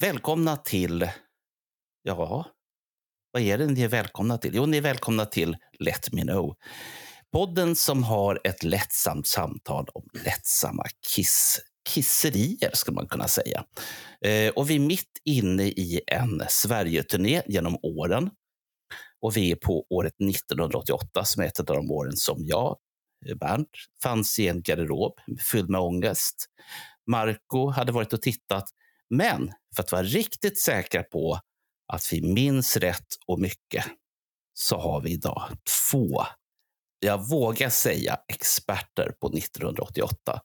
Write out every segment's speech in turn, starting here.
Välkomna till... Ja, vad är det ni är välkomna till? Jo, ni är välkomna till Let Me Know. Podden som har ett lättsamt samtal om lättsamma kiss, kisserier, skulle man kunna säga. Eh, och vi är mitt inne i en Sverigeturné genom åren. Och vi är på året 1988 som är ett av de åren som jag, eh, Bernt, fanns i en garderob fylld med ångest. Marco hade varit och tittat men för att vara riktigt säkra på att vi minns rätt och mycket så har vi idag två, jag vågar säga experter på 1988.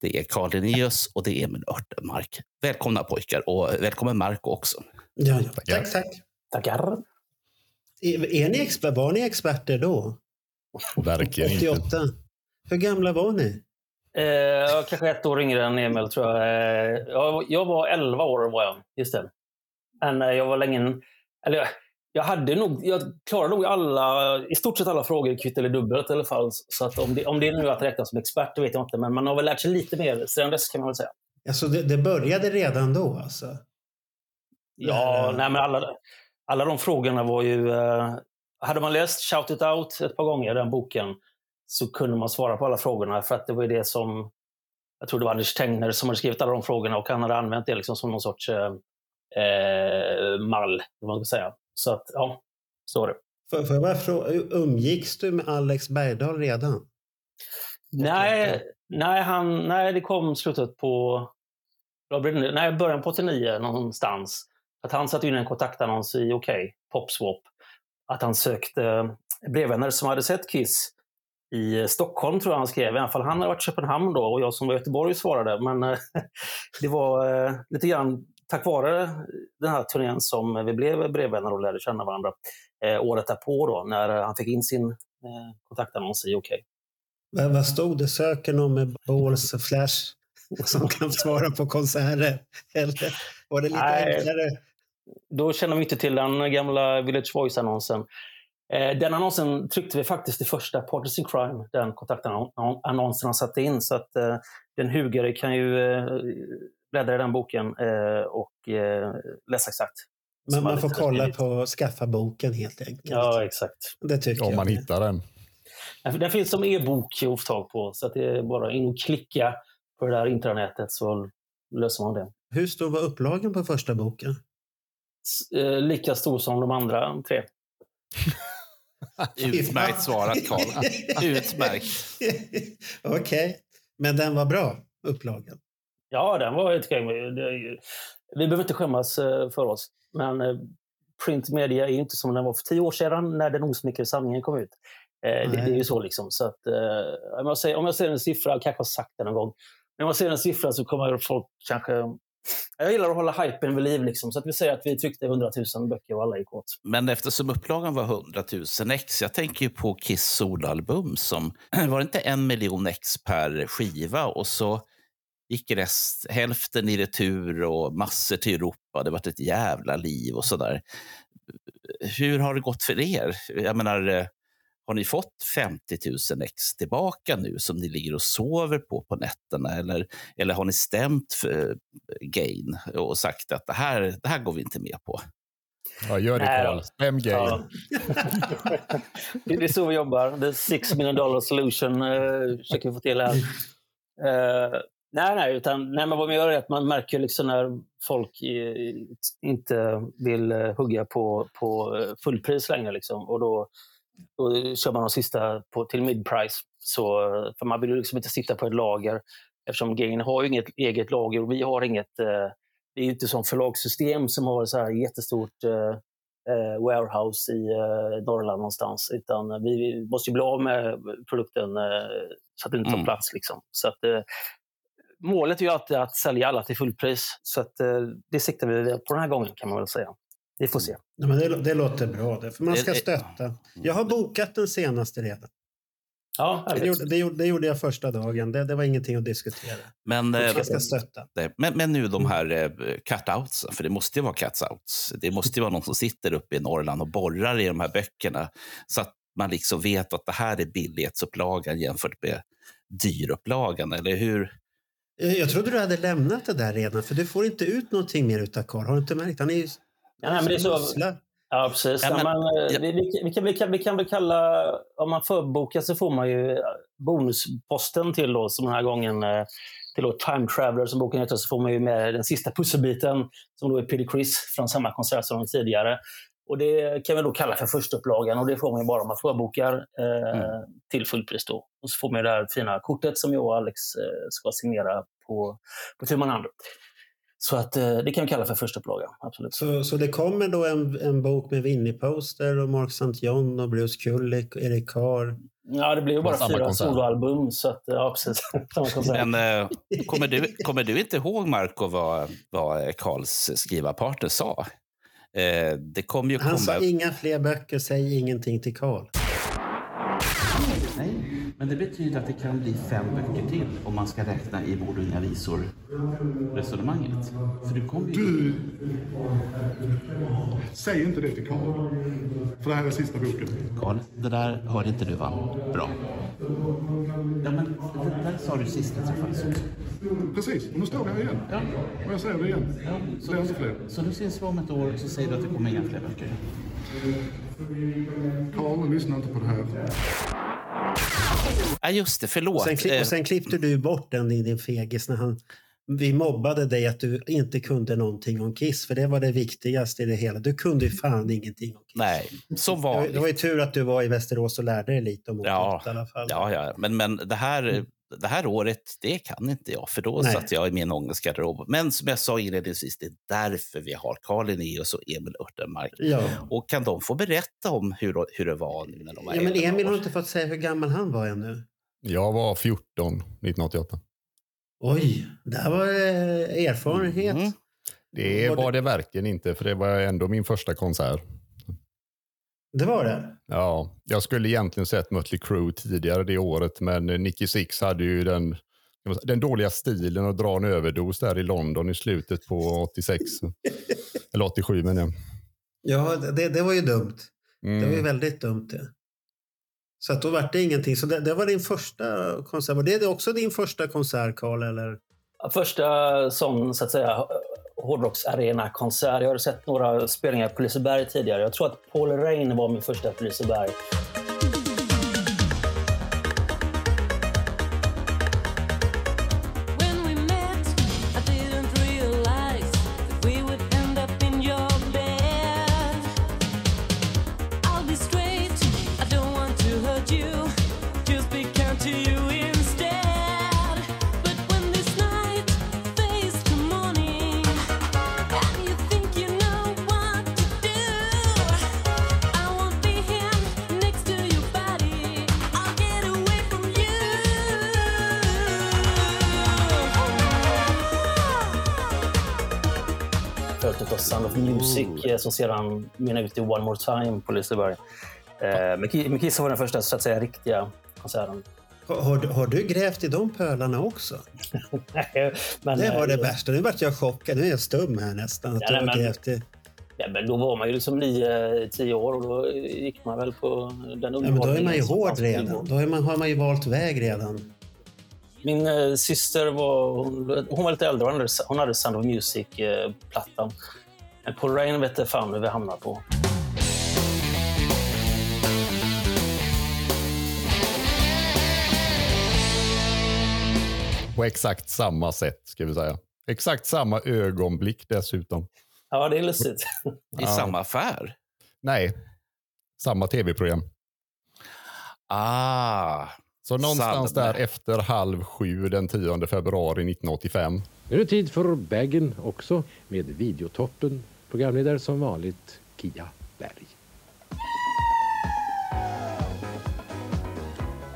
Det är Carl Linnaeus och det är Emil Örtenmark. Välkomna pojkar och välkommen Marco också. Ja, ja. Tack, tack. Tackar. Är, är ni var ni experter då? Verkligen inte. 88? Hur gamla var ni? Eh, kanske ett år yngre än Emil, tror jag. Eh, jag. Jag var 11 år, var jag. Just det. Men eh, jag var länge... Eller jag, jag hade nog... Jag klarade nog alla, i stort sett alla frågor kvitt eller dubbelt i alla fall. Så att om, det, om det är nu att räkna som expert, det vet jag inte. Men man har väl lärt sig lite mer sedan dess, kan man väl säga. Alltså, det, det började redan då alltså? Ja, Eh, nej, men alla, alla de frågorna var ju... Eh, hade man läst Shout It Out ett par gånger, den boken, så kunde man svara på alla frågorna. För att det var det som... Jag tror det var Anders Tengner som hade skrivit alla de frågorna och han hade använt det liksom som någon sorts eh, eh, mall, man ska säga. Så att, ja, så var det. Får, får jag bara fråga, umgicks du med Alex Bergdahl redan? Nej, nej, han, nej, det kom slutet på... Nej, början på 89 någonstans. Att han satte in en kontaktannons i OK, Popswap. Att han sökte brevvänner som hade sett Kiss i eh, Stockholm, tror jag han skrev. I alla fall han hade varit i Köpenhamn då och jag som var i Göteborg svarade. Men eh, det var eh, lite grann tack vare den här turnén som vi blev brevvänner och lärde känna varandra året därpå då, när han fick in sin kontaktannons i OK. Vad, vad stod det? Söker någon med balls och flash som kan svara på konserter? Eller var det lite Nej. enklare? Då känner vi inte till den gamla Village Voice-annonsen. Eh, Den annonsen tryckte vi faktiskt i första Partners in Crime, den kontaktannonsen han satte in. Så att eh, den hugare kan ju eh, bläddra i den boken eh, och eh, läsa exakt. Men man får kolla på skaffa boken helt enkelt. Ja, exakt. Det tycker Om jag. man hittar den. Den- finns som e-bok att få tag på, så att det är bara in och klicka på det där intranätet så löser man det. Hur stor var upplagan på första boken? S- eh, Lika stor som de andra tre. Utmärkt svarat Carl. Utmärkt. Okej. Men den var bra, upplagan? Ja, den var helt okej. Vi behöver inte skämmas eh, för oss. Men eh, print media är ju inte som den var för tio år sedan när den osmickrade sanningen kom ut. Eh, Det, det är ju så liksom. Så att, om, jag säger, om jag ser en siffra, jag kanske har sagt det någon gång, men om jag ser en siffra så kommer folk kanske... Jag gillar att hålla hypen vid liv. Liksom, så att vi säger att vi tryckte 100 000 böcker och alla gick åt. Men eftersom upplagan var 100 000 ex, jag tänker ju på Kiss soloalbum som var det inte en miljon ex per skiva och så gick rest, hälften i retur och massor till Europa. Det var ett jävla liv och sådär. Hur har det gått för er? Jag menar, eh, har ni fått 50 000 ex tillbaka nu som ni ligger och sover på på nätterna? Eller, eller har ni stämt för Gain och sagt att det här, det här går vi inte med på? Ja, gör det. Carl. Stäm grejen. Ja. det är så vi jobbar. The six million dollar solution uh, försöker vi få till här. Eh, nej, nej, utan nej, men vad man gör är att man märker liksom när folk eh, inte vill eh, hugga på, på eh, fullpris längre. Liksom, och då, då kör man de sista på, till mid-price. Så, för man vill ju liksom inte sitta på ett lager eftersom Gain har ju inget eget lager och vi har inget eh, det är ju inte som förlagssystem som har så här jättestort eh, eh, warehouse i eh, Norrland någonstans. Utan vi, måste ju bli av med produkten eh, så att den inte tar Mm. plats. Liksom. Så att, eh, målet är ju alltid att sälja alla till fullpris. Så att, eh, det siktar vi på den här gången kan man väl säga. Vi får se. Ja, men det, det låter bra. Det, för man ska stötta. Jag har bokat den senaste redan. Ja, Det gjorde, det, gjorde, det gjorde jag första dagen. Det, det var ingenting att diskutera. Men, eh, Man ska stötta. men, men nu de här eh, cut-outsen, för det måste ju vara cut-outs. Det måste ju vara någon som sitter uppe i Norrland och borrar i de här böckerna så att man liksom vet att det här är billighetsupplagan jämfört med dyrupplagan, eller hur? Jag, trodde du hade lämnat det där redan, för du får inte ut någonting mer utav Karl. Har du inte märkt? Han är ju... Ja, nej, men det är så-. Ja, precis. Ja, men- men, eh, ja. vi, vi, vi, kan, vi, kan, vi kan väl kalla, om man förbokar så får man ju eh, bonusposten till då, som den här gången eh, till då Time Traveler som boken heter, så får man ju med den sista pusselbiten som då är Peter Criss från samma konsert som tidigare. Och det kan vi då kalla för första upplagan och det får man ju bara om man förbokar eh, Mm. till fullpris då. Och så får man ju det här fina kortet som jag och Alex eh, ska signera på, på tu man hand. Så att eh, det kan vi kalla för första upplagan, absolut. Så, så det kommer då en, en bok med Winnie-poster och Mark St. John och Bruce Kulick och Erik Carr. Ja, det blir ju bara fyra soloalbum. Så att, ja, precis. Men eh, kommer, du, kommer du inte ihåg, Marco, vad, vad Karls skrivarpartner sa? Eh, det kommer ju Han komma... sa inga fler böcker, säg ingenting till Karl. Nej, men det betyder att det kan bli fem böcker till om man ska räkna i Bord och inga visor-resonemanget. För du kommer ju... Du... Säg inte det till Karl. För det här är sista boken. Karl, det där hörde inte du va? Bra. Ja, men det där sa du sist vi träffades också. Precis, och nu står vi här igen. Ja. Och jag säger det igen. så, Det är inte fler. så nu ses vi om ett år så säger du att det kommer inga fler böcker. Karl, lyssna inte på det här. Ja, just det. Förlåt. Sen, kli- Eh, och sen klippte du bort den, din, din fegis, när han, vi mobbade dig att du inte kunde någonting om Kiss, för det var det viktigaste i det hela. Du kunde ju fan ingenting om Kiss. Nej, som vanligt. det var ju tur att du var i Västerås och lärde dig lite om Ja, ja, i alla fall. Ja, ja. Men, men det, här, det här året, det kan inte jag. För då Nej. satt jag i min ångestgarderob. Men som jag sa inledningsvis, det är därför vi har Karl Linnaeus och Emil Örtenmark. Ja. Och kan de få berätta om hur, hur det var nu när de var ja, men 11 Emil har inte fått säga hur gammal han var ännu. Jag var 14 1988. Oj, där var eh, erfarenhet. Mm. Det Var det- var det verkligen inte, för det var ändå min första konsert. Det var det? Ja, jag skulle egentligen sett Mötley Crüe tidigare det året, men Nicky Six hade ju den, den dåliga stilen att dra en överdos där i London i slutet på 86. Eller 87 menar jag. Ja, det, det var ju dumt. Mm. Det var ju väldigt dumt det. Så att då var det ingenting. Så det, det var din första konsert. Var det också din första konsert, Karl? Eller? Första sån, så att säga, hårdrocksarena-konsert. Jag har sett några spelningar på Liseberg tidigare. Jag tror att Paul Rain var min första på Liseberg. Eh, som sedan mynnade ut i One More Time på Liseberg. Eh, Men Ki- men Kiss var den första så att säga, riktiga konserten. Har, har, du- grävt i de pölarna också? men, Det var det eh, värsta. Nu vart jag chockad. Nu är jag stum här nästan. Att Ja, du har nej, men- grävt i... Ja, men då var man ju liksom nio, tio år och då gick man väl på den Ja, men då är man ju underhållningen hård redan. Då är man, har man ju valt väg redan. Min eh, syster var, hon, hon var lite äldre, hon hade, hon hade Sound of Music-plattan. Men Paul Rain vet fan hur vi hamnade på. På exakt samma sätt, ska vi säga. Exakt samma ögonblick dessutom. Ja, det är lustigt. I samma affär? Nej, samma tv-program. Ah, Så någonstans där efter halv sju den 10 februari 1985. Nu är det tid för Baggen också med Videotoppen. Programledare som vanligt Kia Berg.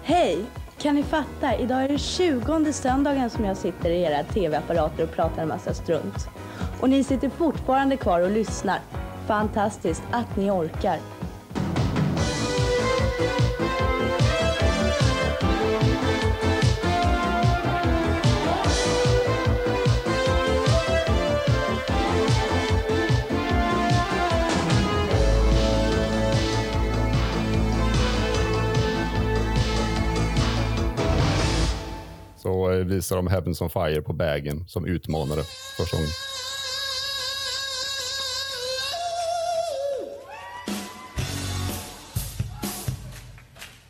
Hej! Kan ni fatta? Idag är det 20 söndagen som jag sitter i era tv-apparater och pratar en massa strunt. Och ni sitter fortfarande kvar och lyssnar. Fantastiskt att ni orkar. Visar de Heavens on Fire på bägen som utmanare första gången.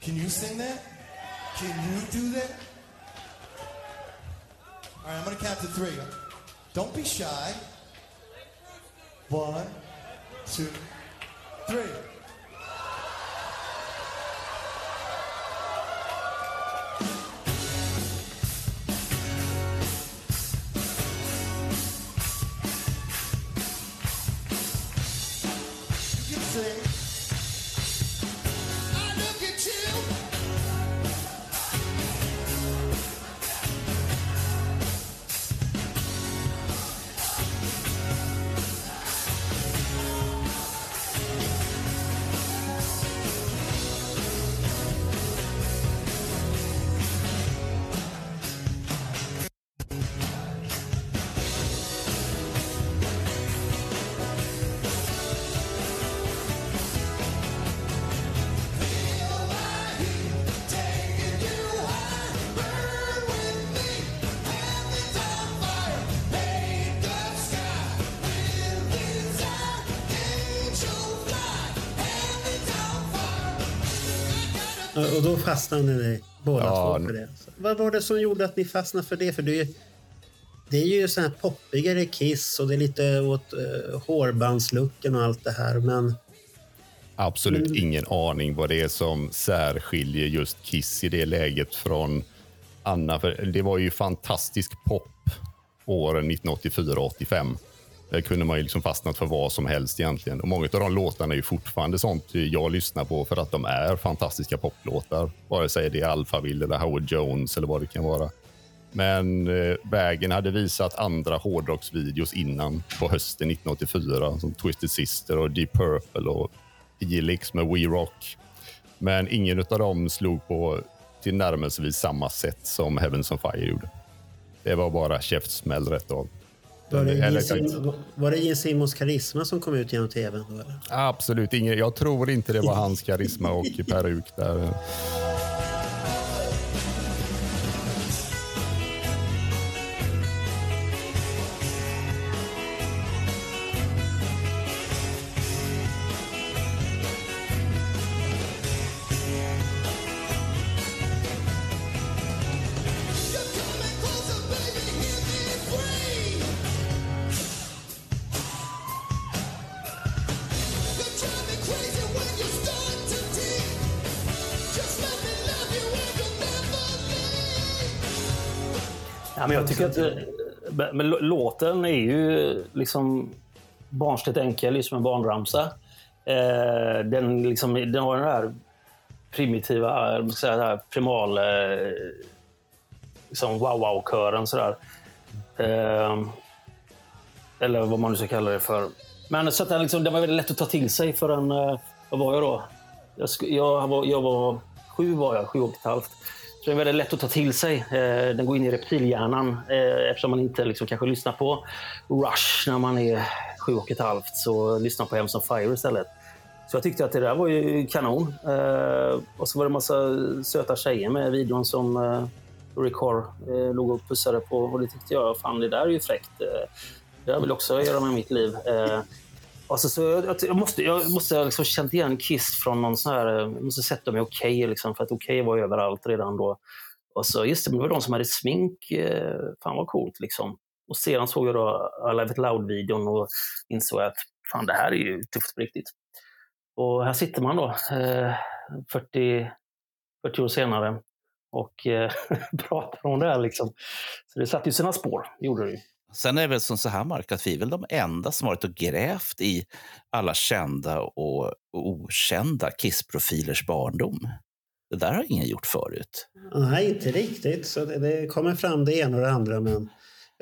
Can you sing that? Can you do that? All right, I'm gonna count to three. Don't be shy. One, two, three. Fastnade ni båda Ja, två för det. Så, vad var det som gjorde att ni fastnade för det? För det är ju, det är ju så här poppigare Kiss och det är lite åt uh, hårbandslucken och allt det här. Men Absolut Mm. ingen aning vad det är som särskiljer just Kiss i det läget från Anna. För det var ju fantastisk pop åren 1984 och 85. Där kunde man ju liksom fastnat för vad som helst egentligen. Och många av de låtarna är ju fortfarande sånt jag lyssnar på för att de är fantastiska poplåtar. Vare sig det är Alphaville eller Howard Jones eller vad det kan vara. Men eh, vägen hade visat andra hårdrocksvideos innan på hösten 1984 som Twisted Sister och Deep Purple och Helix med We Rock. Men ingen av dem slog på tillnärmelsevis samma sätt som Heavens on Fire gjorde. Det var bara käftsmäll rätt av var det, Sim- var det Gene Simmons karisma som kom ut genom tvn? Då, eller? Absolut ingen. Jag tror inte det var hans karisma och peruk där. Tycker att men låten är ju liksom barnsligt enkel, som en barnramsa. Eh, den, liksom, den har den här primitiva, eh, jag säga, den här primal eh, liksom wow-wow-kören. Sådär. Eh, eller vad man nu ska kalla det för. Men så att den, liksom, den var väldigt lätt att ta till sig för en... Eh, vad var jag då? Jag, jag, var, jag var sju, var jag, sju och ett halvt. Så den är väldigt lätt att ta till sig. Eh, den går in i reptilhjärnan eh, eftersom man inte liksom, kanske lyssnar på Rush när man är sju och ett halvt. Så lyssnar på Hems on Fire istället. Så jag tyckte att det där var ju kanon. Eh, och så var det en massa söta tjejer med i videon som eh, Rick låg och pussade på. Och det tyckte jag, fan det där är ju fräckt. Det jag vill också göra med mitt liv. Alltså, så jag, jag måste, jag måste ha liksom känt igen Kiss från någon sån här... Jag måste sett dem i Okej, liksom, för att Okej var överallt redan då. Och så, just det, men det var de som hade smink. Eh, fan vad coolt liksom. Och sedan såg jag då Alive It Loud-videon och insåg att fan det här är ju tufft på riktigt. Och här sitter man då, eh, 40, 40 år senare och eh, pratar om det här. Liksom. Så det satte ju sina spår, gjorde det ju. Sen är det väl som så här, Mark, att vi är väl de enda som varit och grävt i alla kända och, okända Kiss-profilers barndom. Det där har ingen gjort förut. Nej, inte riktigt. Så det, det kommer fram det ena och det andra. Men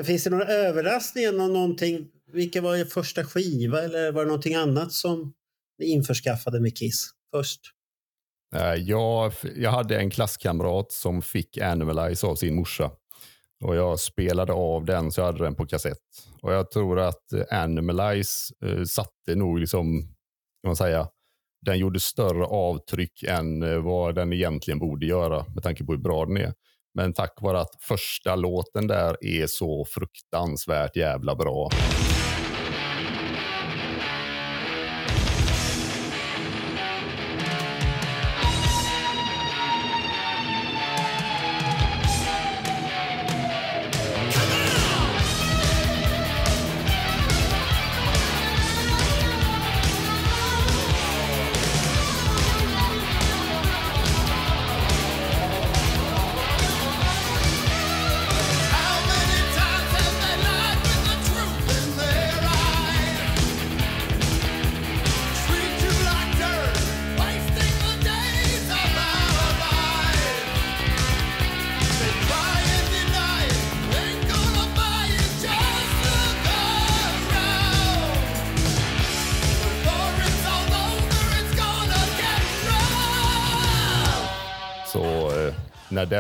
finns det några överraskningar? Nå- Någonting, vilka var er första skiva eller var det någonting annat som ni införskaffade med Kiss först? Eh, Jag, jag hade en klasskamrat som fick Animalize av sin morsa. Och jag spelade av den så jag hade den på kassett. Och jag tror att eh, Animalize eh, satte nog liksom, kan man säga, den gjorde större avtryck än eh, vad den egentligen borde göra med tanke på hur bra den är. Men tack vare att första låten där är så fruktansvärt jävla bra.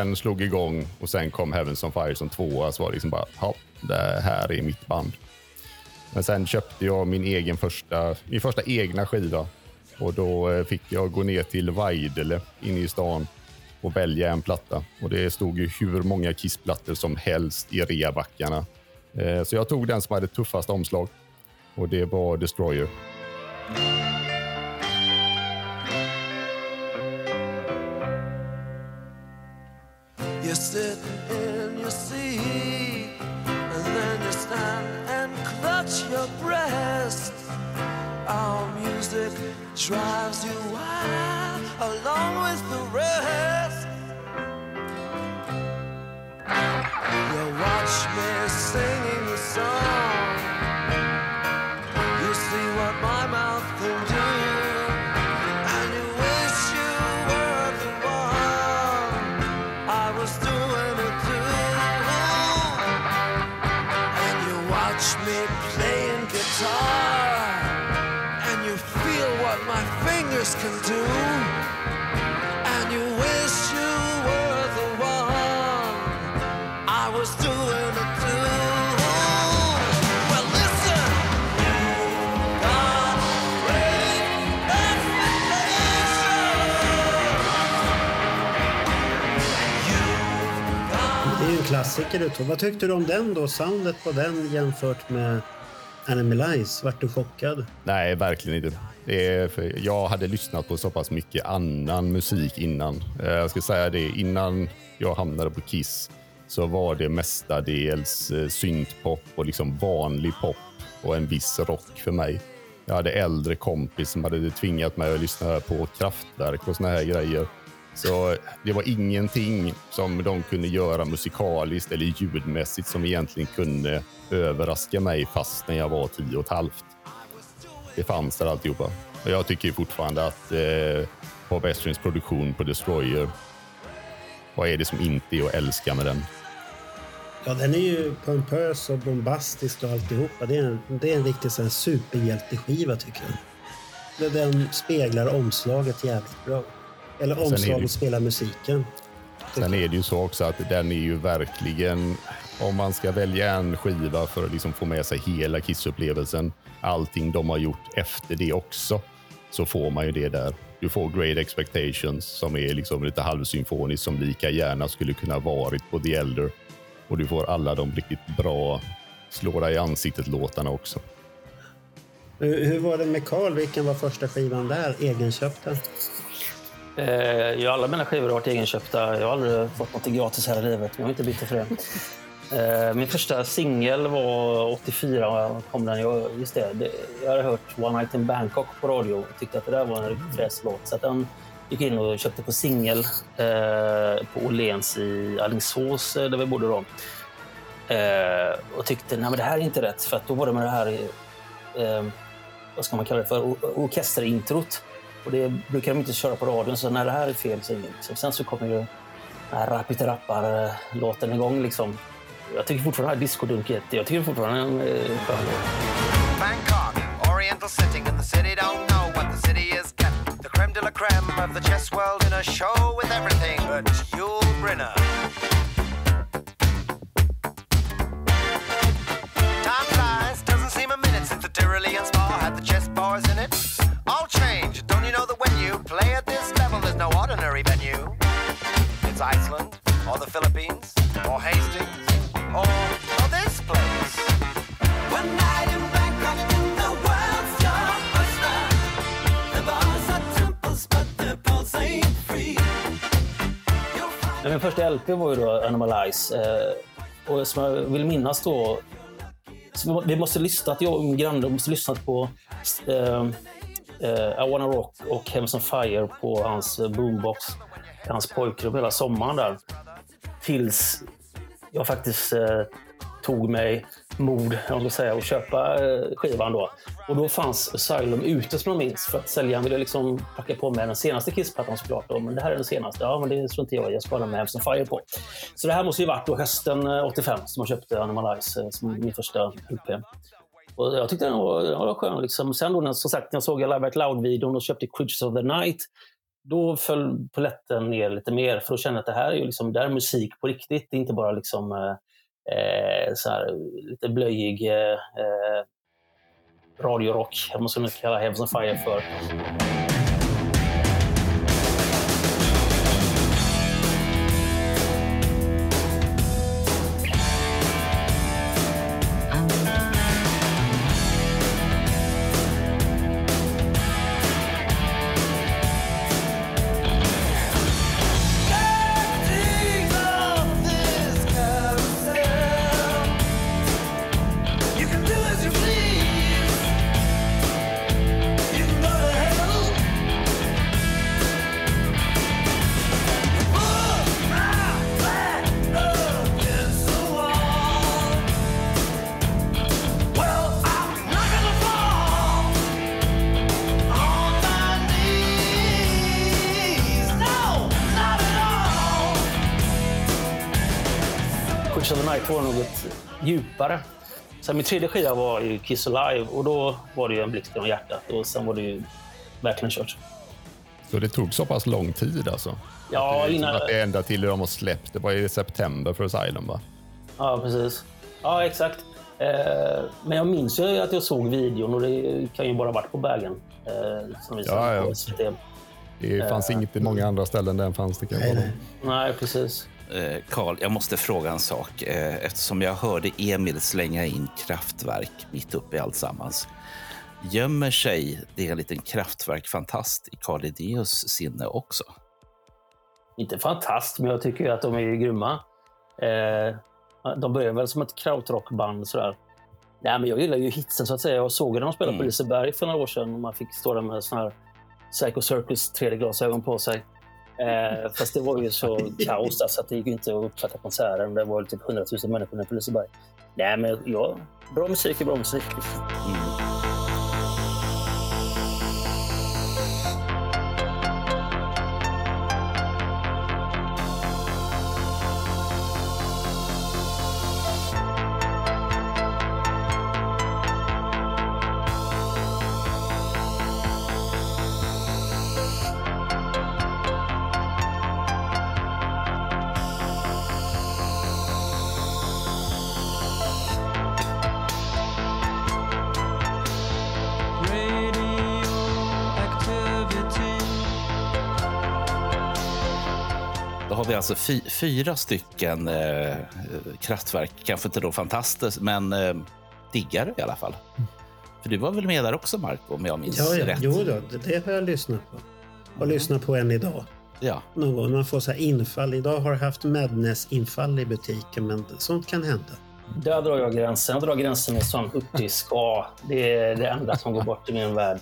Den slog igång och sen kom Heavens on Fire som tvåa så var det liksom bara, ja, det här är mitt band. Men sen köpte jag min egen första, min första egna skiva och då eh, fick jag gå ner till Vajdele inne i stan och välja en platta. Och det stod ju hur många kissplattor som helst i reabackarna. Eh, så jag tog den som hade tuffast omslag och det var Destroyer. You're sitting in your seat, and then you stand and clutch your breast. Our music drives you wild along with the rest. You watch me ju en klassiker du tog. Vad tyckte du om den då? Soundet på den jämfört med Animalize? Vart du chockad? Nej, verkligen inte. Är jag hade lyssnat på så pass mycket annan musik innan. Eh, jag ska säga det, innan jag hamnade på Kiss så var det mestadels eh, syntpop och liksom vanlig pop och en viss rock för mig. Jag hade äldre kompis som hade tvingat mig att lyssna på Kraftwerk och såna här grejer. Så det var ingenting som de kunde göra musikaliskt eller ljudmässigt som egentligen kunde överraska mig fast när jag var tio och ett halvt. Det fanns där alltihopa. Och jag tycker fortfarande att eh, Bob Estrins produktion på Destroyer, vad är det som inte är att älska med den? Ja, den är ju pompös och bombastisk och alltihopa. Det är en, det är en riktig sån superhjälteskiva tycker jag. Den speglar omslaget jävligt bra. Eller omslaget spelar musiken. Sen är det ju så också att den är ju verkligen, om man ska välja en skiva för att liksom få med sig hela Kiss-upplevelsen, allting de har gjort efter det också, så får man ju det där. Du får Great Expectations som är liksom lite halvsymfoniskt som lika gärna skulle kunna varit på The Elder. Och du får alla de riktigt bra slå dig i ansiktet-låtarna också. Hur, var det med Carl? Vilken var första skivan där? Egenköpta? Eh, alla mina skivor har varit egenköpta. Jag har aldrig fått något gratis här i livet, jag är inte bitter för det. Eh, min första singel var 84. Kom den. Jag, just det, jag hade hört One Night in Bangkok på radio och tyckte att det där var en riktigt fräs låt. Så att den gick in och köpte på singel eh, på Åhléns i Alingsås, eh, där vi bodde då. Eh, och tyckte nej men det här är inte rätt, för att då var det med det här... Eh, vad ska man kalla det för? Orkesterintrot. Och det brukar de inte köra på radion, så när det här är fel så är det inget. Sen så kommer ju den här Rappiter-rappar-låten eh, igång. Liksom. Jag tycker fortfarande att discodunk är jätte- Jag tycker fortfarande den är skön. Bangkok, Oriental setting, and the city don't know what the city is kept. The creme de la creme of the chess world in a show with everything but Yul Brynner. Time flies, doesn't seem a minute since the Tyrolean spa had the chess bars in it. All change, don't you know that when you play at this level, there's no ordinary venue? It's Iceland, or the Philippines, or Hastings, or, or this place. One night in Bangkok in the world's blockbuster. The bars are temples, but the pulse ain't free. Min första LP var ju då Animalize. Eh, och som jag vill minnas då... Så vi måste lyssna, att jag och min granne måste lyssna på eh, eh, I wanna rock och Hems on fire på hans eh, boombox i hans pojkrum hela sommaren där. Tills jag faktiskt eh, tog mig mod om jag säga, att köpa eh, skivan. Då. Och då fanns Asylum ute som jag minns. För att säljaren ville liksom packa på med den senaste Kiss-plattan såklart. Då. Men det här är den senaste. Ja, men det struntar jag i. Jag ska ha den med Hems on Fire på. Så det här måste ju varit då hösten eh, 85 som jag köpte Animal eh, som min första LP. Och jag tyckte den var, den var skön. Liksom. Sen då, när, som sagt, när jag såg Live At Loud-videon och köpte Creatures of the Night då föll poletten ner lite mer för då kände jag att det här är, ju liksom, det här är musik på riktigt. Det är inte bara liksom, eh, eh så här, lite blöjig eh, eh radiorock, om man skulle kalla Heavens Fire för. Djupare. Sen min tredje skiva var ju Kiss Alive och då var det ju en blixt genom hjärtat och sen var det ju verkligen kört. Så det tog så pass lång tid alltså? Ja, det, är liksom innan- att det ända till de har släppt. Det var i september för Asylum va? Ja, precis. Ja, exakt. Eh, men jag minns ju att jag såg videon och det kan ju bara varit på Bergen. Eh, som visade Ja, ja. på SVT. Det fanns Eh, inget i många andra ställen där fanns det kan Nej, om. Nej, precis. Eh, Karl, jag måste fråga en sak. Eh, Eftersom jag hörde Emil slänga in kraftverk mitt uppe i alltsammans. Gömmer sig det en liten kraftverk-fantast i Karl Idéus sinne också? Inte fantast, men jag tycker att de är grymma. Eh, de började väl som ett krautrockband. Sådär. Nej, men jag gillar ju hitsen så att säga. Jag såg när de spelade på Mm. Liseberg för några år sedan. Och man fick stå där med såna här Psycho Circus 3D-glasögon på sig. Eh, fast det var ju så kaos där, så att det gick inte att uppfatta konserten. Det var typ 100 000 människor på Liseberg. Nej, men ja, bra musik är bra musik. Liksom. Då alltså fy, fyra stycken eh, kraftverk. Kanske inte då fantastiskt, men eh, diggare i alla fall. För du var väl med där också, Marco, om jag minns Ja, ja. rätt? Jo då, det, har jag lyssnat på. Och lyssnat på än idag. Ja. Någon gång man får så här infall. Idag har jag haft Madness-infall i butiken, men sånt kan hända. Där drar jag gränsen. Jag drar gränsen med sån uppdisk. Ja, det är det enda som går bort i min värld.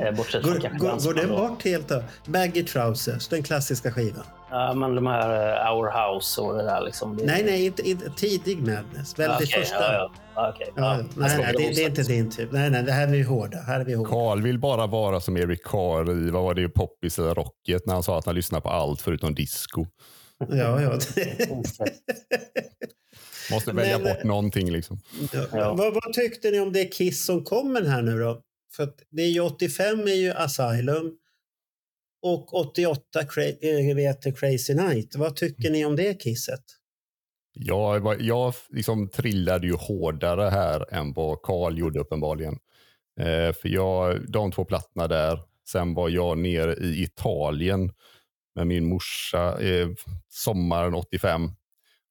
Eh, bortsett från Går, går, går den bort helt då? Baggy Trousers, den klassiska skivan. Ja, men de här eh, Our House och det där liksom. Det... Nej, nej, inte, inte tidig Madness. Väl det Okej, första. Ja, ja. Ja, okej. Ja, Ja, nej, nej, det, det är inte din typ. Nej, nej, det här är vi hårda. Här är vi hårda. Carl vill bara vara som Eric Carr i, vad var det, Poppis eller Rocket när han sa att han lyssnar på allt förutom disco. Ja, ja. Måste välja Men- bort någonting liksom. Ja. Vad, vad tyckte ni om det Kiss som kommer här nu då? För att det är ju 85 är ju Asylum och 88 eh, vet Crazy Night. Vad tycker ni om det Kisset? Jag, jag liksom trillade ju hårdare här än vad Carl gjorde uppenbarligen. Eh, för jag, de två plattorna där, sen var jag nere i Italien med min morsa eh, sommaren 85.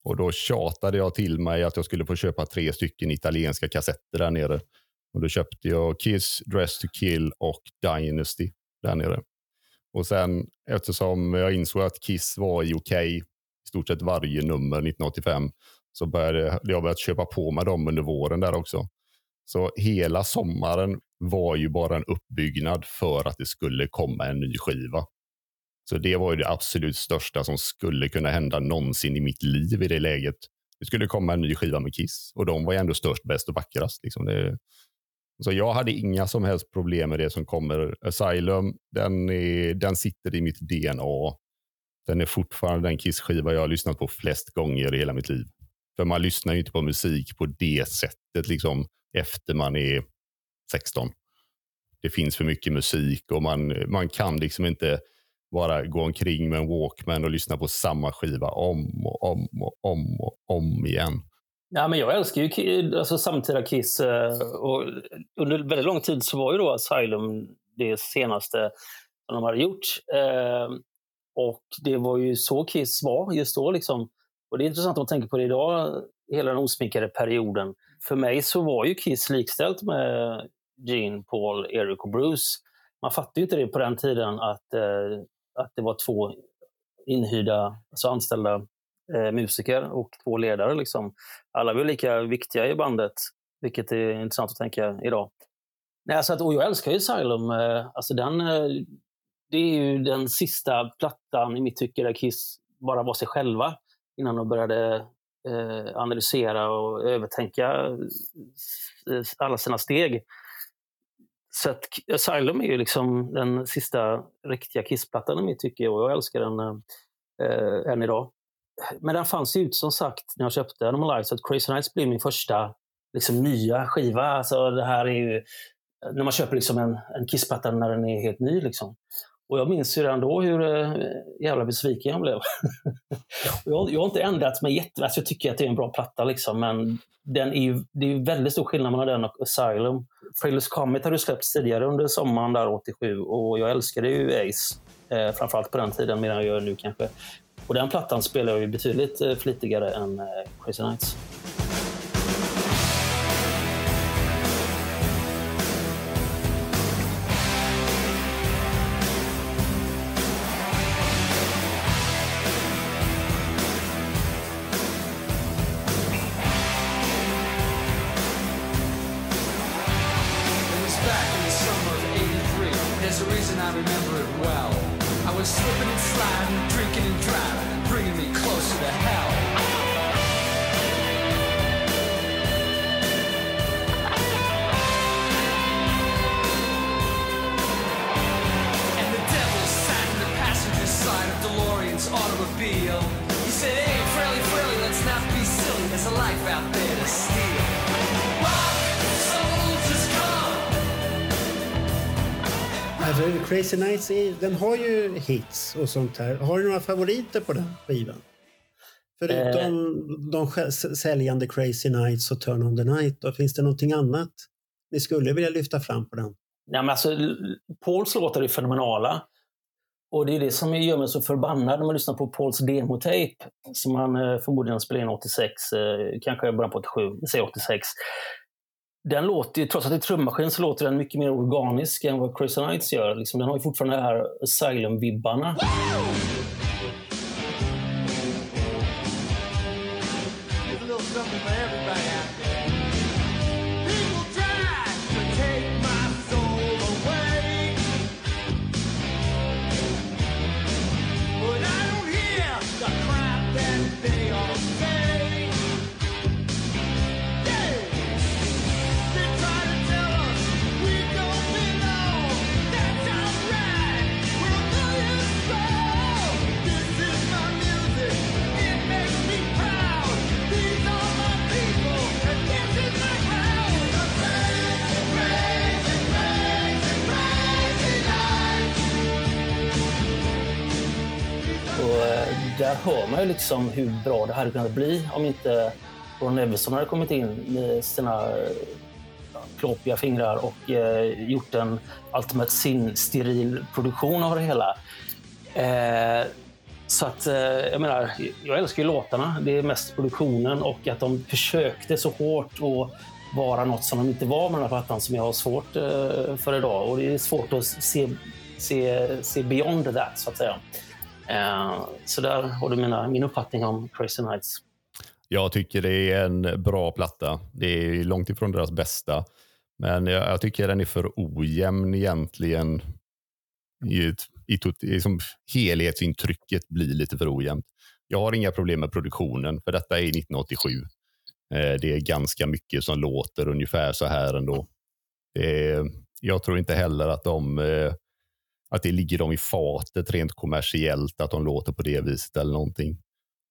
Och då tjatade jag till mig att jag skulle få köpa tre stycken italienska kassetter där nere. Och då köpte jag Kiss, Dress to kill och Dynasty där nere. Och sen eftersom jag insåg att Kiss var i okej i stort sett varje nummer 1985 så började jag börjat köpa på mig dem under våren där också. Så hela sommaren var ju bara en uppbyggnad för att det skulle komma en ny skiva. Så det var ju det absolut största som skulle kunna hända någonsin i mitt liv i det läget. Det skulle komma en ny skiva med Kiss och de var ju ändå störst, bäst och vackrast. Liksom det, så jag hade inga som helst problem med det som kommer. Asylum, den, är, den sitter i mitt DNA. Den är fortfarande den Kiss-skiva jag har lyssnat på flest gånger i hela mitt liv. För man lyssnar ju inte på musik på det sättet liksom efter man är 16. Det finns för mycket musik och man, man kan liksom inte bara gå omkring med en Walkman och lyssna på samma skiva om och om och om och om igen. Ja, men jag älskar ju alltså, samtida Kiss. Eh, och under väldigt lång tid så var ju då Asylum det senaste som de hade gjort. Eh, och det var ju så Kiss var just då. Liksom. Och det är intressant om man tänker på det idag, hela den osminkade perioden. För mig så var ju Kiss likställt med Gene, Paul, Eric och Bruce. Man fattade ju inte det på den tiden att, eh, att det var två inhyrda, alltså anställda eh, musiker och två ledare. Liksom. Alla var lika viktiga i bandet, vilket är intressant att tänka idag. Nej, så att, och jag älskar ju Asylum. Eh, alltså den, eh, det är ju den sista plattan i mitt tycke där Kiss bara var sig själva innan de började eh, analysera och övertänka eh, alla sina steg. Så att Asylum är ju liksom den sista riktiga Kiss-plattan i mitt tycke och jag älskar den eh, eh än idag. Men den fanns ju ut som sagt när jag köpte Animal Life, så att Crazy Nights blev min första liksom, nya skiva. Alltså, det här är ju när man köper liksom en, en Kiss-platta när den är helt ny. Liksom. Och jag minns ju redan då hur eh, jävla besviken jag blev. Och jag, jag har inte ändrat mig jätte... Alltså jag tycker att det är en bra platta, liksom, men den är ju, det är ju väldigt stor skillnad mellan den och Asylum. Trailers Comet har ju släppts tidigare under sommaren där 87 och jag älskade ju Ace. Eh, framförallt på den tiden, mer än jag gör nu kanske. Och den plattan spelar jag ju betydligt eh, flitigare än eh, Crazy Nights. Är, den har ju hits och sånt här. Har du några favoriter på den skivan? Förutom de sj- säljande Crazy Nights och Turn on the Night. Då, finns det någonting annat ni skulle vilja lyfta fram på den? Ja, men alltså, Pauls låtar är fenomenala. Och det är det som gör mig så förbannad när man lyssnar på Pauls demotape som han eh, förmodligen spelade in 86, eh, kanske början på 87, vi säger 86. Den låter, ju- trots att det är trummaskin så låter den mycket mer organisk än vad Crazy Nights gör. Liksom, den har ju fortfarande de här Asylum-vibbarna. Där hör man ju liksom hur bra det hade kunnat bli om inte Ron Everson hade kommit in med sina klåpiga fingrar och eh, gjort en Ultimate Sin-steril produktion av det hela. Eh, så att, eh, jag menar, jag älskar ju låtarna. Det är mest produktionen och att de försökte så hårt att vara något som de inte var med den här plattan som jag har svårt eh, för idag. Och det är svårt att se, se, se beyond that, så att säga. Eh, så där har du mina, min uppfattning om Crazy Nights. Jag tycker det är en bra platta. Det är långt ifrån deras bästa. Men jag, jag tycker den är för ojämn egentligen. I ett, i tot, i som helhetsintrycket blir lite för ojämnt. Jag har inga problem med produktionen, för detta är 1987. Eh, det är ganska mycket som låter ungefär så här ändå. Jag tror inte heller att de eh, att det ligger dem i fatet rent kommersiellt, att de låter på det viset eller någonting.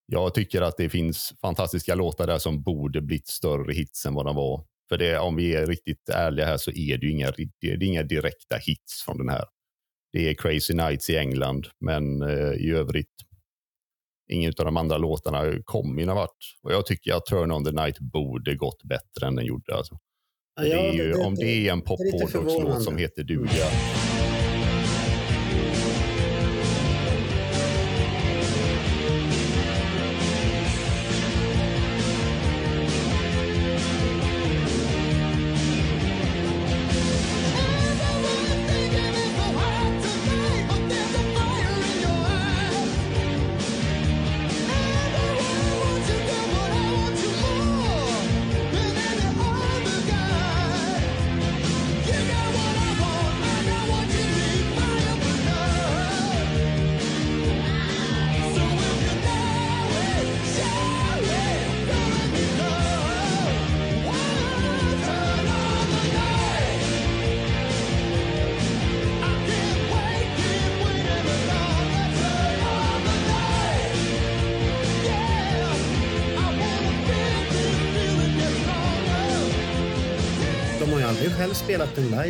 Jag tycker att det finns fantastiska låtar där som borde blivit större hits än vad de var. För det, om vi är riktigt ärliga här så är det ju inga, det är inga direkta hits från den här. Det är Crazy Nights i England, men eh, i övrigt ingen av de andra låtarna kom någon vart. Och jag tycker att Turn on the Night borde gått bättre än den gjorde. Alltså. Ja, det ju, det- om det är en pop förvånande. som heter duga.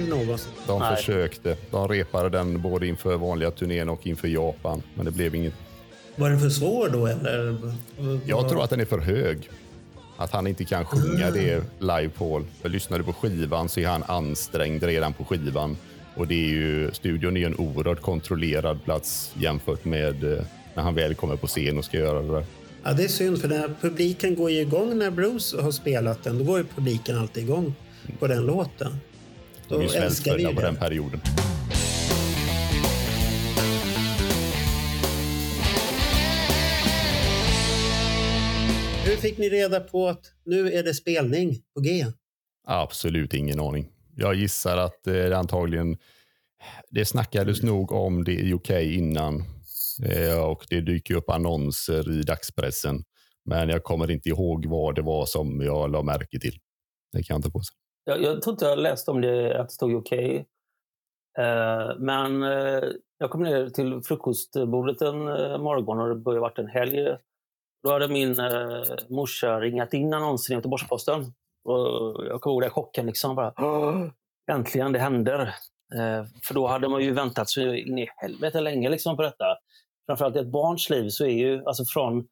Live någonsin. De Nej. försökte. De repade den både inför vanliga turnén och inför Japan, men det blev inget. Var den för svår då eller? Jag tror att den är för hög. Att han inte kan sjunga Mm. det live Paul. För lyssnar du på skivan så är han ansträngd redan på skivan. Och det är ju, studion är en oerhört kontrollerad plats jämfört med eh, när han väl kommer på scen och ska göra det där. Ja, det är synd för den här publiken går ju igång när Bruce har spelat den. Då går ju publiken alltid igång på den låten. De är Då älskar vi ju på den det. perioden. Hur fick ni reda på att nu är det spelning på G? Absolut ingen aning. Jag gissar att eh, det antagligen det snackades nog om det i UK innan eh, och det dyker upp annonser i dagspressen. Men jag kommer inte ihåg vad det var som jag la märke till. Det kan jag inte på sig. Jag, jag tror inte jag läste om det, att det stod okej. Eh, men eh, jag kom ner till frukostbordet en eh, morgon och det började varit en helg. Då hade min eh, morsa ringat in annonsen i Göteborgs-Posten. Och jag kommer ihåg den chocken. Liksom, bara, äntligen, det händer. Eh, för då hade man ju väntat så in i helvete länge liksom, på detta. Framförallt i ett barns liv så är ju alltså från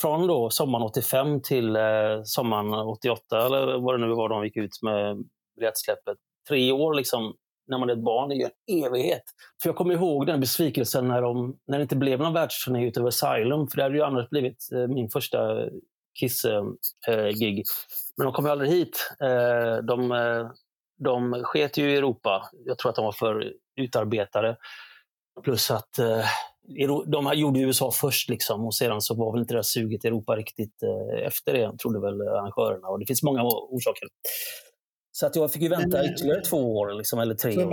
från då sommaren 85 till eh, sommaren 88, eller vad det nu var de gick ut med biljettsläppet. Tre år liksom, när man är ett barn, det är ju en evighet. För jag kommer ihåg den besvikelsen när, de, när det inte blev någon världsturné utöver Asylum, för det hade ju annars blivit eh, min första Kiss-gig. Eh, eh, Men de kom ju aldrig hit. Eh, de, eh, de sket ju i Europa. Jag tror att de var för utarbetade. Plus att eh, de här gjorde USA först liksom, och sedan så var väl inte det här suget i Europa riktigt eh, efter det, trodde väl arrangörerna. Och det finns många orsaker. Så att jag fick ju vänta Men, eh, ytterligare två år, liksom, eller tre år. får jag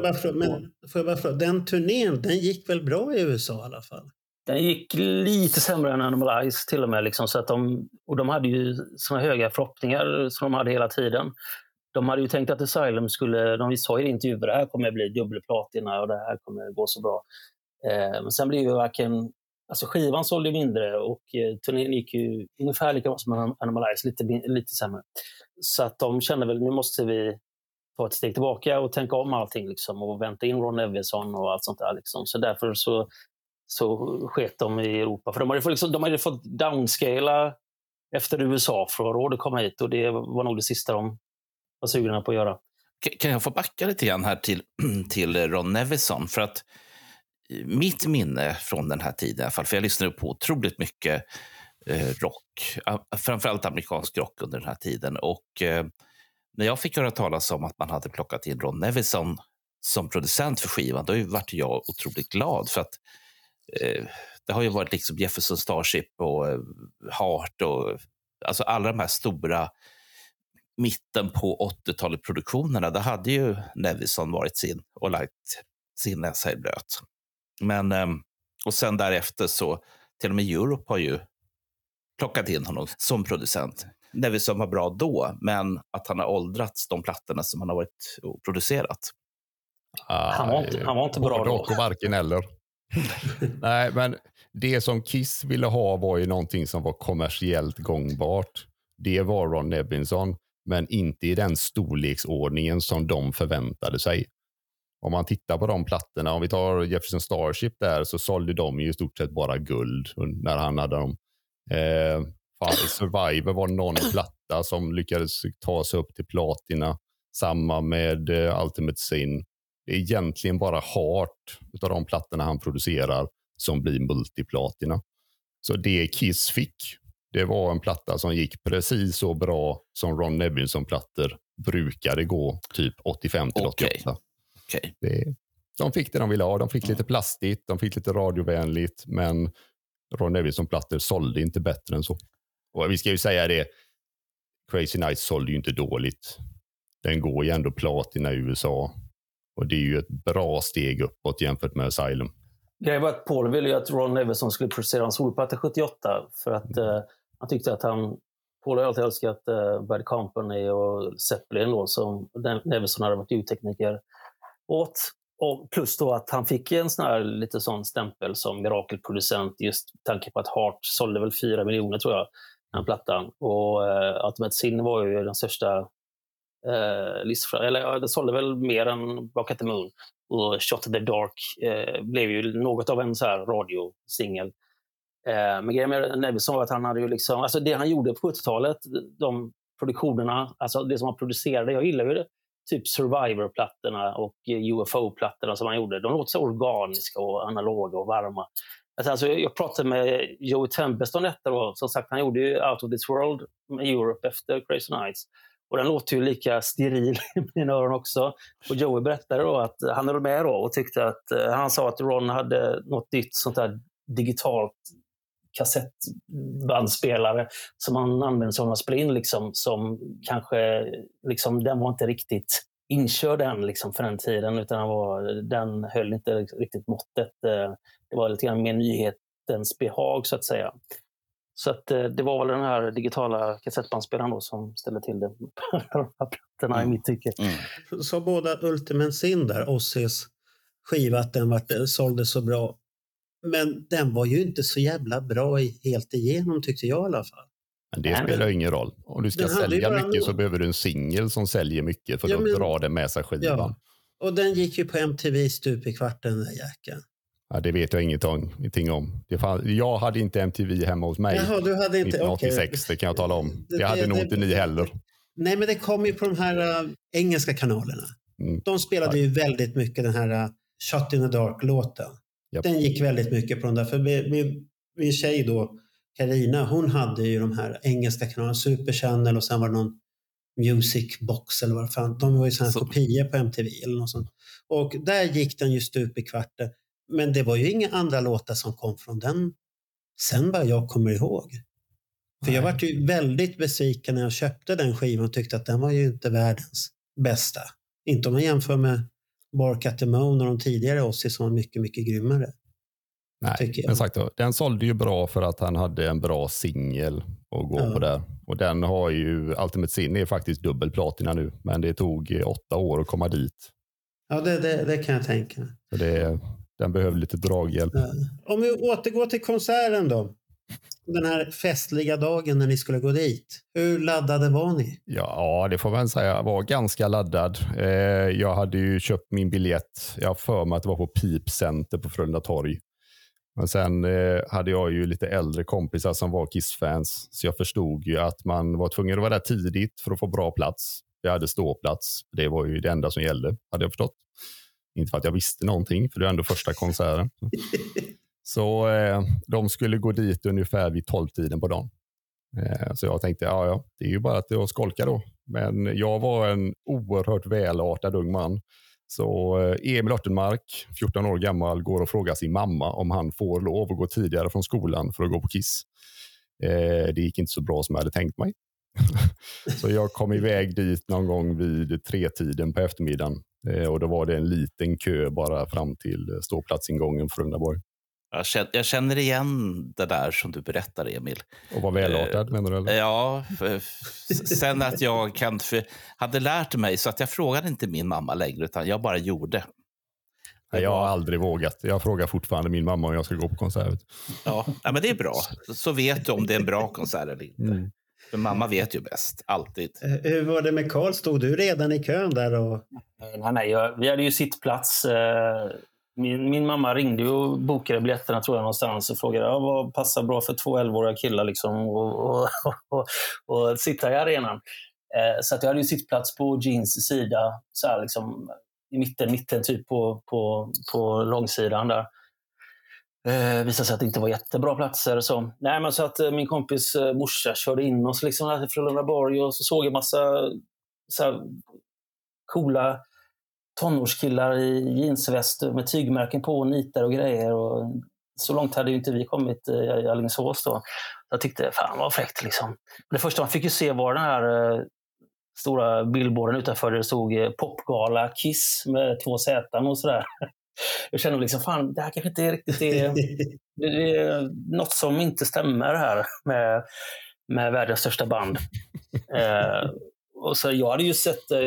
bara fråga, fråga, den turnén, den gick väl bra i USA i alla fall? Den gick lite sämre än Animal Eyes till och med. Liksom, så att de, och de hade ju såna höga förhoppningar som de hade hela tiden. De hade ju tänkt att Asylum skulle, de sa i intervjuer, det här kommer bli dubbelplatina och det här kommer gå så bra. Eh, men sen blev ju varken, alltså skivan sålde mindre och eh, turnén gick ju ungefär lika bra som Animal Eyes, lite, lite sämre. Så att de kände väl, nu måste vi ta ett steg tillbaka och tänka om allting liksom, och vänta in Ron Evison och allt sånt där. Liksom. Så därför så så sket de i Europa. För de hade, fått liksom, de hade fått downscala efter USA för att ha råd att komma hit och det var nog det sista de var sugna på att göra. Kan jag få backa lite grann här till, till Ron Nevison? För att mitt minne från den här tiden, i alla fall, för jag lyssnade på otroligt mycket eh, rock, framförallt amerikansk rock under den här tiden. Och eh, när jag fick höra talas om att man hade plockat in Ron Nevison som producent för skivan, då vart jag otroligt glad. För att eh, det har ju varit liksom Jefferson Starship och eh, Heart och alltså alla de här stora mitten på 80-talet produktionerna, där hade ju Nevison varit sin och lagt sin näsa i blöt. Men, ehm, och sen därefter så, till och med Europe har ju plockat in honom som producent. Nevison var bra då, men att han har åldrats de plattorna som han har varit och producerat. Han var inte- han var inte bra då. och varken eller. Nej, men det som Kiss ville ha var ju någonting som var kommersiellt gångbart. Det var Ron Nevinson, men inte i den storleksordningen som de förväntade sig. Om man tittar på de plattorna, om vi tar Jefferson Starship där, så sålde de ju i stort sett bara guld när han hade dem. Eh, Survivor var någon platta som lyckades ta sig upp till platina. Samma med eh, Ultimate Sin. Det är egentligen bara Heart av de plattorna han producerar som blir multiplatina. Så det Kiss fick, det var en platta som gick precis så bra som Ron Nevinson-plattor brukade gå, typ 85 till 88. Okej. Det, de fick det de ville ha. De fick lite plastigt, de fick lite radiovänligt, men Ron Nevison-plattor sålde inte bättre än så. Och vi ska ju säga det, Crazy Nights sålde ju inte dåligt. Den går ju ändå platina i USA. Och det är ju ett bra steg uppåt jämfört med Asylum. Grejen var att Paul ville ju att Ron Nevison skulle producera en solplatta 78 för att eh, han tyckte att han... Paul har alltid älskat eh, Bad Company och Zeppelin då, som Ne- Nevison hade varit ljudtekniker åt. Och plus då att han fick en sån här lite sån stämpel som mirakelproducent just tanke på att Heart sålde väl 4 miljoner tror jag, den plattan. Och eh, Ultimate Sin var ju den största eh, livsfra- eller ja, det sålde väl mer än Rock at the Moon. Och Shot in the Dark eh, blev ju något av en så här radiosingel. Eh, men grejen med Nevison var att han hade ju liksom, alltså det han gjorde på 70-talet, de produktionerna, alltså det som han producerade, jag gillar ju det, typ Survivor-plattorna och eh, UFO-plattorna som han gjorde. De låter så organiska och analoga och varma. Alltså, alltså jag pratade med Joey Tempest om detta. Då. Som sagt, han gjorde ju Out of this world med Europe efter Crazy Nights. Och den låter ju lika steril i mina öron också. Och Joey berättade då att han höll med då och tyckte att eh, han sa att Ron hade något nytt sånt där digitalt kassettbandspelare som han använde som han spelade in liksom, som kanske liksom, den var inte riktigt inkörd än liksom, för den tiden utan den, var, den höll inte riktigt måttet. Eh, Det var lite grann mer nyhetens behag så att säga. Så att, eh, det var väl den här digitala kassettbandspelaren då som ställde till det på plattorna i mitt tycke. Så båda Ultimate Sin där, Ossis skiva, att den vart, sålde så bra. Men den var ju inte så jävla bra i, helt igenom tyckte jag i alla fall. Men det Nej, spelar ingen roll. Om du ska sälja mycket så behöver du en singel som säljer mycket för Ja, att men- dra det med sig skivan. Ja. Och den gick ju på MTV stup i kvarten den där jäkeln. Ja, det vet jag ingenting, om. Jag hade inte MTV hemma hos mig Jaha, du hade inte- 1986, okej. det kan jag tala om. Det, Det- hade det- nog det- inte ni heller. Nej, men det kom ju på de här äh, engelska kanalerna. Mm. De spelade ju väldigt mycket den här äh, Shot in the Dark-låten. Japp. Den gick väldigt mycket på de där. För vi, min tjej då, Karina, hon hade ju de här engelska kanalerna, Super Channel och sen var det någon Music Box eller vad fan. De var ju sådana Så- kopior på MTV eller något sånt. Och där gick den ju stup i kvarten. Men det var ju inga andra låtar som kom från den sen vad jag kommer ihåg. För jag Nej. var ju väldigt besviken när jag köpte den skivan och tyckte att den var ju inte världens bästa. Inte om man jämför med The Moon och de tidigare Ozzy som var mycket, mycket grymmare. Nej, men sagt den sålde ju bra för att han hade en bra singel att gå Ja. på där. Och den har ju, Ultimate Sin är faktiskt dubbel platina nu, men det tog eh, åtta år att komma dit. Ja, det, det, det kan jag tänka. Så det, den behöver lite draghjälp. Ja. Om vi återgår till konserten då. Den här festliga dagen när ni skulle gå dit. Hur laddade var ni? Ja, det får man säga. Jag var ganska laddad. Eh, jag hade ju köpt min biljett. Jag har för mig att det var på Peep Center på Frölunda torg. Men sen eh, hade jag ju lite äldre kompisar som var Kiss-fans, så jag förstod ju att man var tvungen att vara där tidigt för att få bra plats. Jag hade ståplats. Det var ju det enda som gällde, hade jag förstått. Inte för att jag visste någonting, för det är ändå första konserten. Så eh, de skulle gå dit ungefär vid 12-tiden på dagen. Eh, så jag tänkte, ja, ja, det är ju bara att jag skolka då. Men jag var en oerhört välartad ung man. Så eh, Emil Örtenmark, 14 år gammal, går och frågar sin mamma om han får lov att gå tidigare från skolan för att gå på Kiss. Eh, det gick inte så bra som jag hade tänkt mig. så jag kom iväg dit någon gång vid tretiden på eftermiddagen. Eh, och då var det en liten kö bara fram till eh, ståplatsingången för Rundaborg. Jag känner, jag känner igen det där som du berättar, Emil. Och var välartad menar du? Eller? Ja, för, sen att jag kan, för, hade lärt mig så att jag frågade inte min mamma längre, utan jag bara gjorde. Nej, jag har aldrig vågat. Jag frågar fortfarande min mamma om jag ska gå på konsert. Ja, ja men det är bra. Så vet du om det är en bra konsert eller inte. Mm. För mamma vet ju bäst, alltid. Eh, Hur var det med Karl? Stod du redan i kön där? Och... Nej, nej, jag, vi hade ju sittplats. eh, min, min mamma ringde och bokade biljetterna tror jag någonstans och frågade ja, vad passar bra för två 11-åriga killar liksom, och, och, och, och sitta i arenan. Eh, Så att jag hade ju sittplats på Jeans sida, så här liksom, i mitten, mitten typ på, på, på långsidan där. Eh, visade sig att det inte var jättebra platser. Så. Nej, men så att eh, min kompis eh, morsa körde in oss liksom här till Frölundaborg och så såg jag massa så här, coola tonårskillar i jeansväst med tygmärken på och nitar och grejer. Och så långt hade ju inte vi kommit eh, i Alingsås då. Jag tyckte, fan vad fräckt liksom. Det första man fick ju se var den här eh, stora billboarden utanför där det stod eh, Popgala Kiss med två Z och sådär. Jag kände liksom, fan det här kanske inte är riktigt det, det, det är något som inte stämmer här med, med världens största band. Eh, och så jag hade ju sett eh,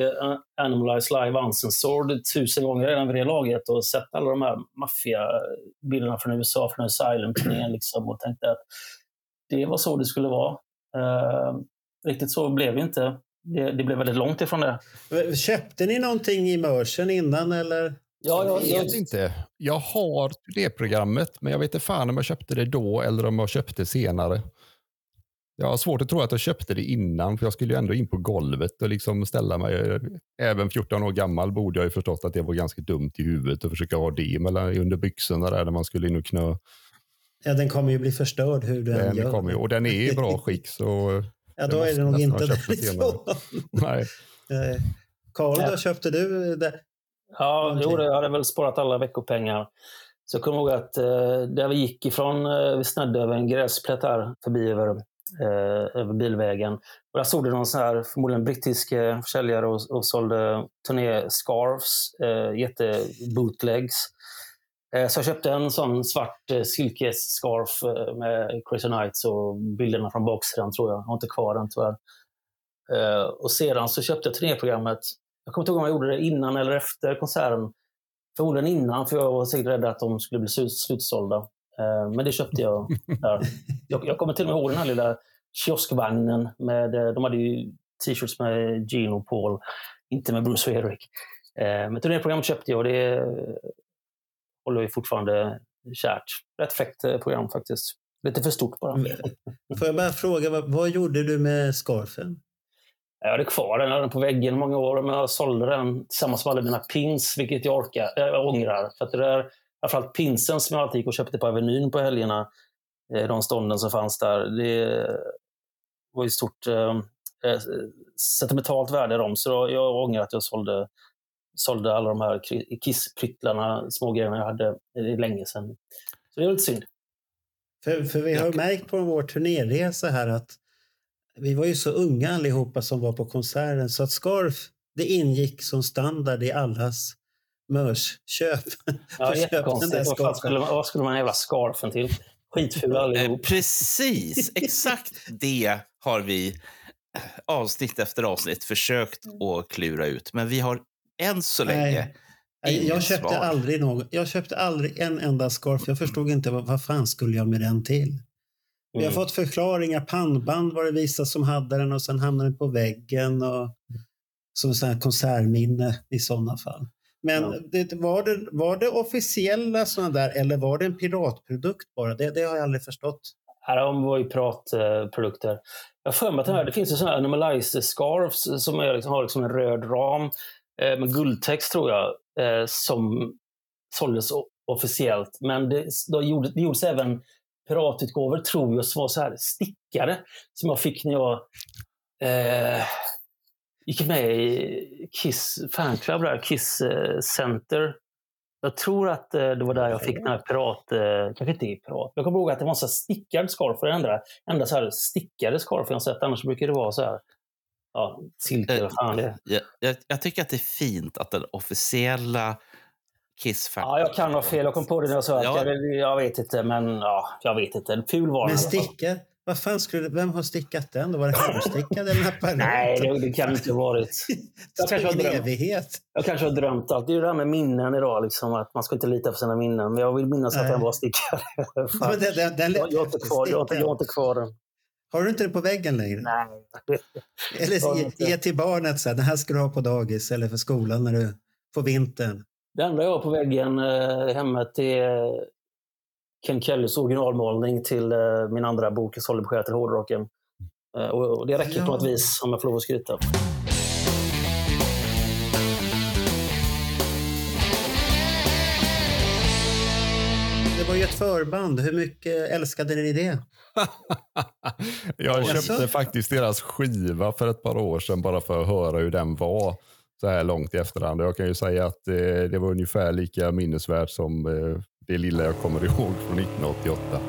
Animalize Live Uncensored tusen gånger redan vid det laget och sett alla de här maffiabilderna från USA, från Asylum-turnén liksom, och tänkte att det var så det skulle vara. Eh, riktigt så blev det inte. Det, det blev väldigt långt ifrån det. Köpte ni någonting i mörsen innan eller? Ja, Jag jag, vet inte. Jag har det programmet, men jag vet inte fan om jag köpte det då eller om jag köpte senare. Jag har svårt att tro att jag köpte det innan, för jag skulle ju ändå in på golvet och liksom ställa mig. Även 14 år gammal borde jag ju förstått att det var ganska dumt i huvudet att försöka ha det mellan, under byxorna där när man skulle in och knö. Ja, den kommer ju bli förstörd hur du än Den gör. kom ju, och den är i bra skick. Så Ja, då är det nog inte det därifrån. Nej. Eh, Karl, då köpte du det? Ja, Någonting. jo, det- jag hade väl sparat alla veckopengar. Så jag kommer ihåg att eh, där vi gick ifrån, eh, vi snödde över en gräsplätt här förbi över, eh, över bilvägen. Och där stod det någon sån här, förmodligen brittisk eh, försäljare och, och sålde turnéscarves, eh, jättebootlegs. Eh, så jag köpte en sån svart eh, silkesscarf eh, med Crazy Nights och bilderna från baksidan tror jag. Jag har inte kvar den tyvärr. Eh, och sedan så köpte jag turnéprogrammet. Jag kommer inte ihåg om jag gjorde det innan eller efter konserten. Förmodligen innan, för jag var säkert rädd att de skulle bli slutsålda. Eh, men det köpte jag där. Jag, jag kommer till och med ihåg den här lilla kioskvagnen. Med, eh, de hade ju t-shirts med Gene och Paul, inte med Bruce och Eric. Eh, men turnéprogrammet köpte jag och det håller ju fortfarande kärt. Rätt fräckt program faktiskt. Lite för stort bara. Får jag bara fråga, vad, gjorde du med scarfen? Jag hade kvar den, jag hade den på väggen många år, men jag sålde den tillsammans med alla mina pins, vilket jag, orkar, jag ångrar. För att det där, framförallt pinsen som jag alltid gick och köpte på Avenyn på helgerna, eh, de stånden som fanns där, det var ju stort eh, eh, sentimentalt värde i dem. Så jag, ångrar att jag sålde, sålde alla de här kisspryttlarna, små grejerna jag hade är länge sedan. Så det är lite synd. För, för vi har märkt på vår turnéresa här att vi var ju så unga allihopa som var på konserten så att scarf det ingick som standard i allas Ja, köpa den där jättekonstigt. Vad, skulle, man- vad skulle man ha jävla scarfen till? Skitfula Eh, allihop. precis, exakt det har vi eh, avsnitt efter avsnitt försökt att klura ut. Men vi har än så länge Nej. Jag köpte, svar. aldrig någon, jag köpte aldrig en enda scarf. Jag förstod inte vad, vad fan skulle jag med den till. Vi har Mm. fått förklaringar. Pannband var det vissa som hade den och sen hamnade den på väggen. Och, som här konsertminne i sådana fall. Men Ja. det, var, det, var det officiella sådana där eller var det en piratprodukt bara? Det, det har jag aldrig förstått. Här de var ju piratprodukter. Jag har för mig att här, det finns ju sådana här Animalize scarves som är, liksom, har liksom en röd ram eh, med guldtext tror jag, eh, som såldes officiellt. Men det, då gjorde, det gjordes även piratutgåvor, tror jag, som var så här stickade som jag fick när jag eh, gick med i Kiss fanclub, där, Kiss eh, Center. Jag tror att eh, det var där jag fick den här pirat... Eh, kanske inte pirat. Jag kommer ihåg att det var en sån stickad scarf. Det enda, enda så här stickade scarf jag sett. Annars brukar det vara så här... Ja, silke eller fan det. Jag, jag, jag tycker att det är fint att den officiella kiss Ja, jag kan ha fel. Jag kom på det när jag sa att Ja. jag, jag vet inte, men ja, jag vet inte. En ful var den Men stickar? Vad fan skulle det, vem har stickat den? Då var det handstickad eller apparat? Nej, det, det kan inte ha varit. Jag kanske har drömt. Jag kanske har drömt allt. Det är ju det här med minnen idag, liksom, att man ska inte lita på sina minnen. Men jag vill minnas att Nej. den var stickad. Den, den, den jag, jag, har inte kvar, jag, jag har inte kvar den. Har du inte den på väggen längre? Nej. Eller ge, ge till barnet så här, den här ska du ha på dagis eller för skolan när du får vintern. Det enda jag har på väggen eh, hemmet är Ken Kellys originalmålning till eh, min andra bok, Solid besked till hårdrocken. Eh, och, och det räcker Ja. på något vis, om jag får lov att skryta. Det var ju ett förband. Hur mycket älskade ni det? Jag Jaså? köpte faktiskt deras skiva för ett par år sedan bara för att höra hur den var så här långt i efterhand. Jag kan ju säga att eh, det var ungefär lika minnesvärt som eh, det lilla jag kommer ihåg från 1988.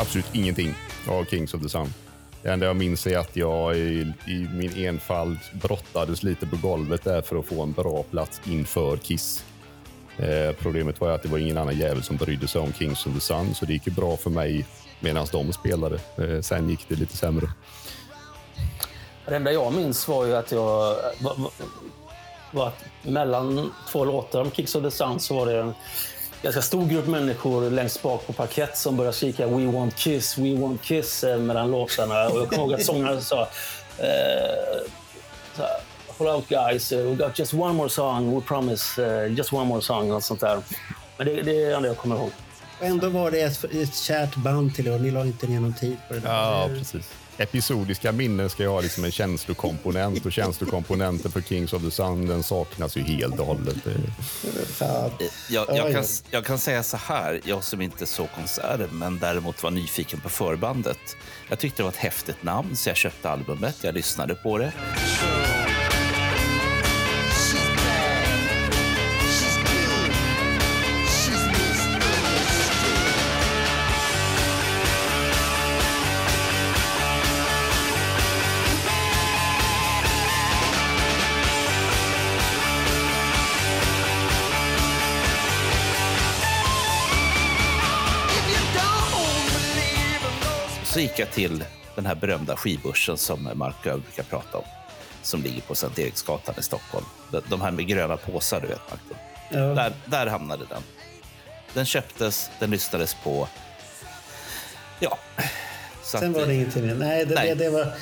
Absolut ingenting av Kings of the Sun. Det enda jag minns är att jag i, i min enfald brottades lite på golvet där för att få en bra plats inför Kiss. Eh, problemet var att det var ingen annan jävel som brydde sig om Kings of the Sun, så det gick ju bra för mig medan de spelade. Eh, sen gick det lite sämre. Det enda jag minns var ju att jag... Var, var, var att mellan två låtar om Kicks of the Sun så var det en ganska stor grupp människor längst bak på parkett som började skrika “We want kiss, we want kiss” eh, mellan låtarna. Och jag kommer ihåg att sångaren sa eh, “Hold out guys, eh, we got just one more song, we promise, eh, just one more song” och sånt där. Men det, det är det enda jag kommer ihåg. Och ändå var det ett, ett kärt band till er och ni la inte ner någon tid på det. där. Ja, precis. Episodiska minnen ska ju ha liksom en känslokomponent och känslokomponenten för Kings of the Sun den saknas ju helt och hållet. Jag, jag, kan, jag kan säga så här, jag som inte såg konserten men däremot var nyfiken på förbandet. Jag tyckte det var ett häftigt namn så jag köpte albumet, jag lyssnade på det. Så gick jag till den här berömda skibörsen som Mark Öv brukar prata om. Som ligger på Sankt Eriksgatan i Stockholm. De- här med gröna påsar, du vet Martin. Ja. Där, där hamnade den. Den köptes, den lyssnades på. Ja. Så Sen var det ingenting mer. Nej, det, Nej. Det, det var,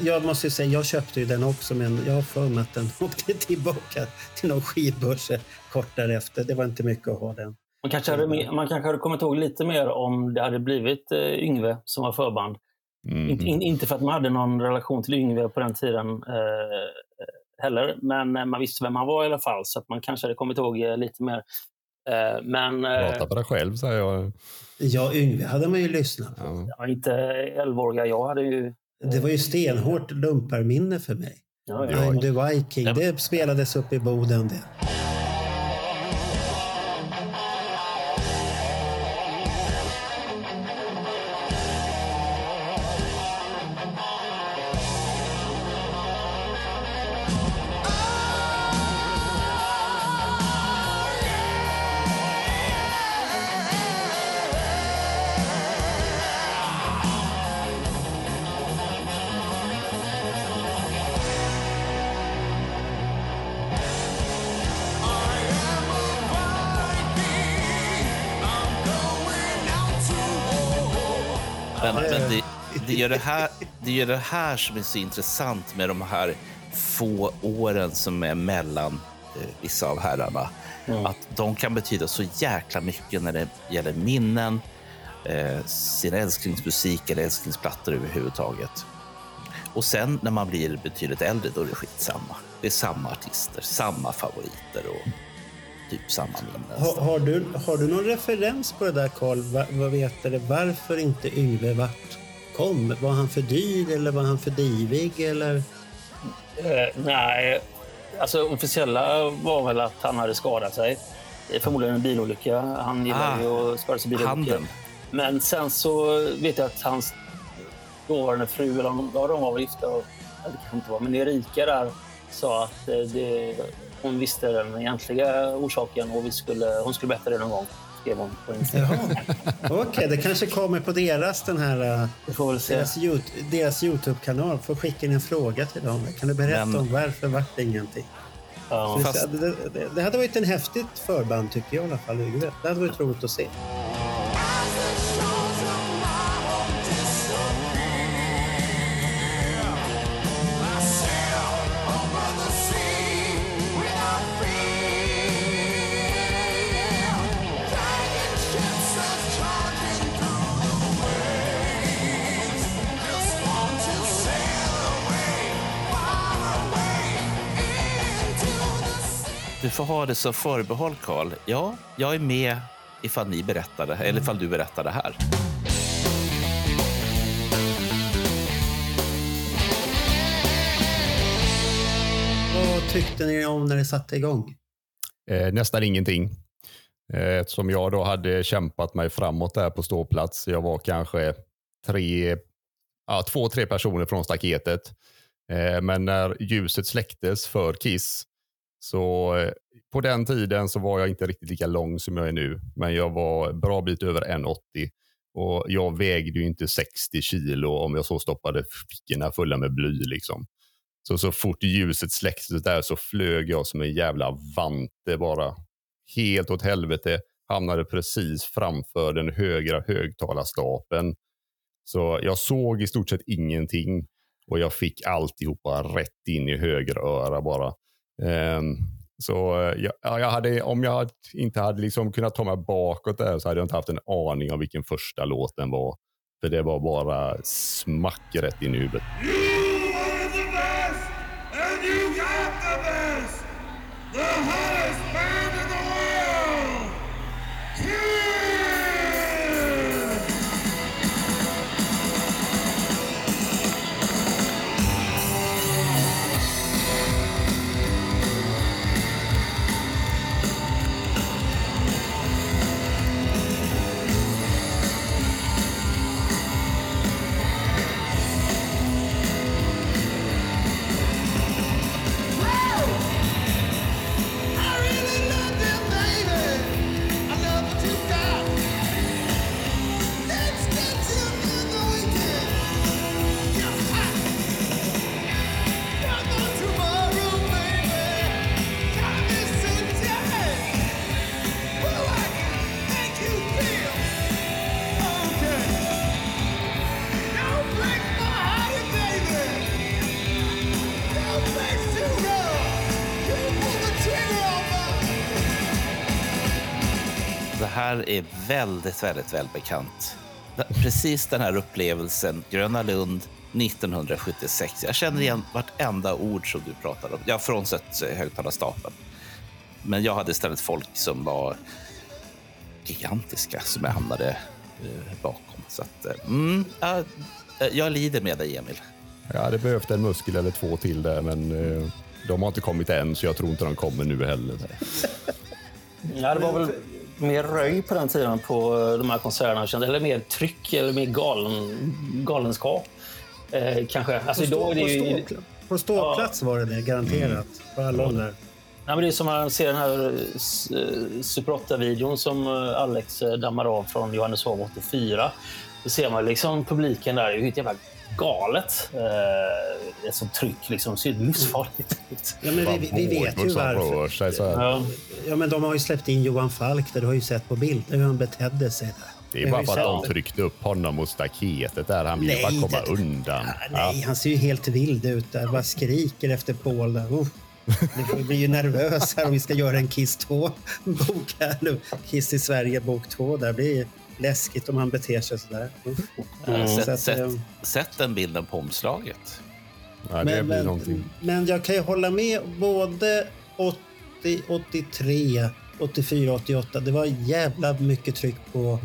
jag måste ju säga, jag köpte ju den också men jag har för mig att den åkte tillbaka till någon skivbörs kort därefter. Det var inte mycket att ha den. Man kanske, hade, man kanske hade kommit ihåg lite mer om det hade blivit eh, Yngve som var förband. Mm. Inte, in, inte för att man hade någon relation till Yngve på den tiden eh, heller, men eh, man visste vem han var i alla fall, så att man kanske hade kommit ihåg eh, lite mer. Eh, men eh, Prata för dig själv, säger jag. Ja, Yngve hade man ju lyssnat på. Ja. var inte 11-åriga. Jag hade ju... Det var ju stenhårt lumparminne för mig. Ja, ja. I'm the Viking. Det spelades upp i Boden det. Men, men det, det, gör det, här, det gör det här som är så intressant med de här få åren som är mellan eh, vissa av herrarna. Att de kan betyda så jäkla mycket när det gäller minnen, eh, sin älsklingsmusik eller älsklingsplattor överhuvudtaget. Och sen när man blir betydligt äldre, då är det skitsamma. Det är samma artister, samma favoriter och typ samma minnen. Har, har, du, har du någon referens på det där Karl? Va, vad vet du, varför inte Yngve vart kom? Var han för dyr eller var han för divig? Eller? Eh, nej, alltså officiella var väl att han hade skadat sig. Det är Förmodligen en bilolycka. Han gillar Ah, ju att skada sig i bilolyckor. handen. Men sen så vet jag att hans dåvarande fru, eller om ja, de var väl gifta, och- eller det kanske inte var, men Erika där sa att eh, det, hon visste den egentliga orsaken och vi skulle, hon skulle berätta det någon gång. Skrev hon på Instagram. Jaha, okej. det kanske kommer på deras, den här, se. deras, deras Youtube-kanal. Får skicka in en fråga till dem. Kan du berätta Men- om varför vart det ingenting? Ja. Det- Fast- det, det, det hade varit en häftigt förband tycker jag i alla fall. Det hade varit roligt att se. Du får ha det som förbehåll, Karl. Ja, jag är med ifall ni berättar det, eller ifall du berättar det här. Vad tyckte ni om när det satte igång? Eh, nästan ingenting. Eh, Eftersom jag då hade kämpat mig framåt där på ståplats. Jag var kanske tre, ja, två, tre personer från staketet. Eh, Men när ljuset släcktes för Kiss så eh, på den tiden så var jag inte riktigt lika lång som jag är nu. Men jag var bra bit över 1,80 och jag vägde ju inte 60 kilo om jag så stoppade fickorna fulla med bly liksom. Så, så fort ljuset släcktes där så flög jag som en jävla vante bara. Helt åt helvete. Hamnade precis framför den högra högtalarstapeln. Så jag såg i stort sett ingenting. Och jag fick alltihopa rätt in i höger öra bara. Ehm, så eh, jag, ja, jag hade, om jag inte hade liksom kunnat ta mig bakåt där så hade jag inte haft en aning om vilken första låten var. För det var bara smack rätt in i huvudet. Här är väldigt, väldigt välbekant. Precis den här upplevelsen, Gröna Lund 1976. Jag känner igen vartenda ord som du pratar om. Ja, frånsett eh, högtalarstapeln. Men jag hade istället folk som var gigantiska som jag hamnade eh, bakom. Så att, eh, mm, ja, eh, jag lider med dig, Emil. Jag hade behövt en muskel eller två till där, men de har inte kommit än, så jag tror inte de kommer nu heller. Ja, det var väl mer röj på den tiden på eh, de här konserterna. Eller mer tryck eller mer galen, galenskap. Eh, kanske. Alltså, På, stå, är det på, ju... stå, på ståplats var det det, garanterat. På alla där. Ja, men det är som man ser den här eh, Super 8-videon som eh, Alex dammar av från Johanneshov 84. Då ser man liksom publiken där. Det är ju helt jävla galet. Eh, ett sånt tryck liksom. ser livsfarligt ut. Ja, men vi, vi vet ju varför. sig. Ja. Ja, men de har ju släppt in Johan Falk där. Du har ju sett på bilder hur han betedde sig där. Det är bara för att de tryckte upp honom mot staketet där. Han ville Nej, bara komma det- undan. Nej, han ser ju helt vild ut där. Bara skriker efter Paul där. Uff. Vi blir ju nervös här om vi ska göra en Kiss 2-bok här nu. Kiss i Sverige bok 2. Där blir läskigt om han beter sig sådär. Mm. Så Sätt, sätt, eh, sätt den bilden på omslaget. Det men, blir men, någonting. men jag kan ju hålla med både 80, 83, 84, 88. Det var jävla mycket tryck på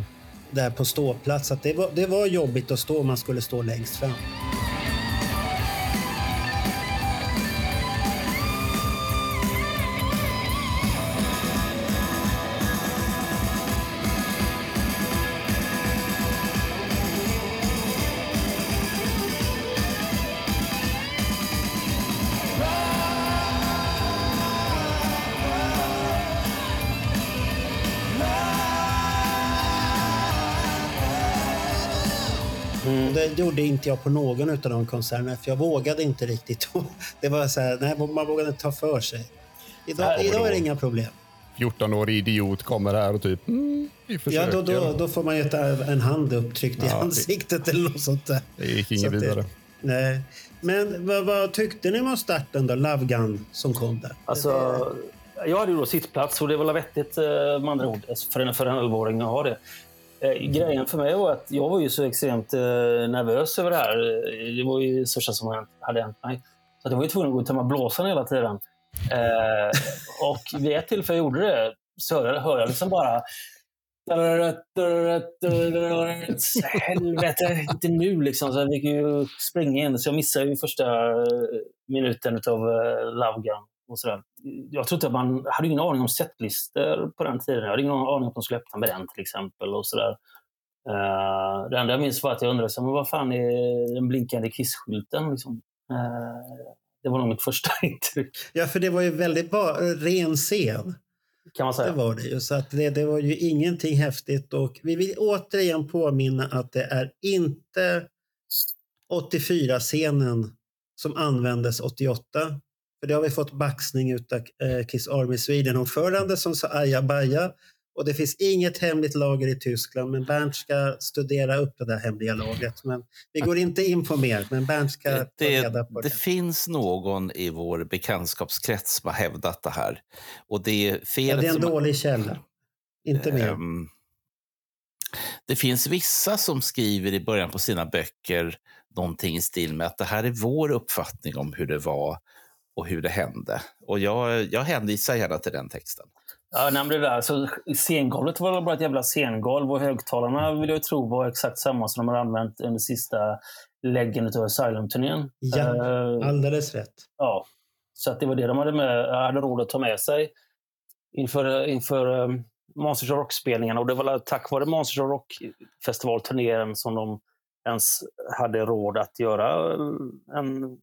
där på ståplats. Att det, var, det var jobbigt att stå om man skulle stå längst fram. Och Det gjorde inte jag på någon av de konserterna för jag vågade inte riktigt. Det var så här, nej, man vågade inte ta för sig. Idag, Nej, idag är det inga problem. 14-årig idiot kommer här och typ, mm, vi Ja, då, då, då får man ju ta en hand upptryckt i Ja, det- ansiktet eller något sånt där. Det gick Så inget det- vidare. Nej. Men vad, vad tyckte ni om starten då? Love Gun som kom där? Alltså, jag hade ju då sittplats och det var väl vettigt eh, med andra ord för en, för en 11-åring att ha det. Eh, grejen för mig var att jag var ju så extremt eh, nervös över det här. Eh, det var ju det största som hade hänt mig. Så att jag var ju tvungen att gå och tömma blåsan hela tiden. Eh, och vid ett tillfälle jag gjorde det så hör jag, hör jag liksom bara Helvete, inte nu liksom. Så jag fick ju springa in. Så jag missade ju första minuten av Love Gun. Och sådär. Jag tror inte att man hade ingen aning om setlister på den tiden. Jag hade ingen aning om att de skulle öppna med den till exempel. Och sådär. Uh, det enda jag minns var att jag undrade så, men vad fan är den blinkande Kiss-skylten. Liksom? Eh, det var nog mitt första intryck. Ja, för det var ju väldigt ba- ren scen. Kan man säga. Det var det ju. Så att det, det var ju ingenting häftigt. Och vi vill återigen påminna att det är inte 84-scenen som användes 88. För det har vi fått baxning utav eh, Kiss Army Sweden-ordförande som sa ajabaja. Och det finns inget hemligt lager i Tyskland, men Bernt ska studera upp det där hemliga lagret. Men vi går inte in på mer, men Bernt ska ta Det, reda på det. det finns någon i vår bekantskapskrets som har hävdat det här. Och det är Ja, felet det är en dålig källa. Inte mer. Ehm, det finns vissa som skriver i början på sina böcker någonting i stil med att det här är vår uppfattning om hur det var och hur det hände. Och jag, jag hänvisar gärna till den texten. Ja, nej, det där, så scengolvet var bara ett jävla scengolv och högtalarna vill jag tro var exakt samma som de har använt under sista läggen av Asylum-turnén. Ja, Eh, alldeles rätt. ja. Så att det var det de hade, med, hade råd att ta med sig inför, inför um, Monsters of Rock-spelningarna. Och det var tack vare Monsters of Rock-festivalturnén som de ens hade råd att göra en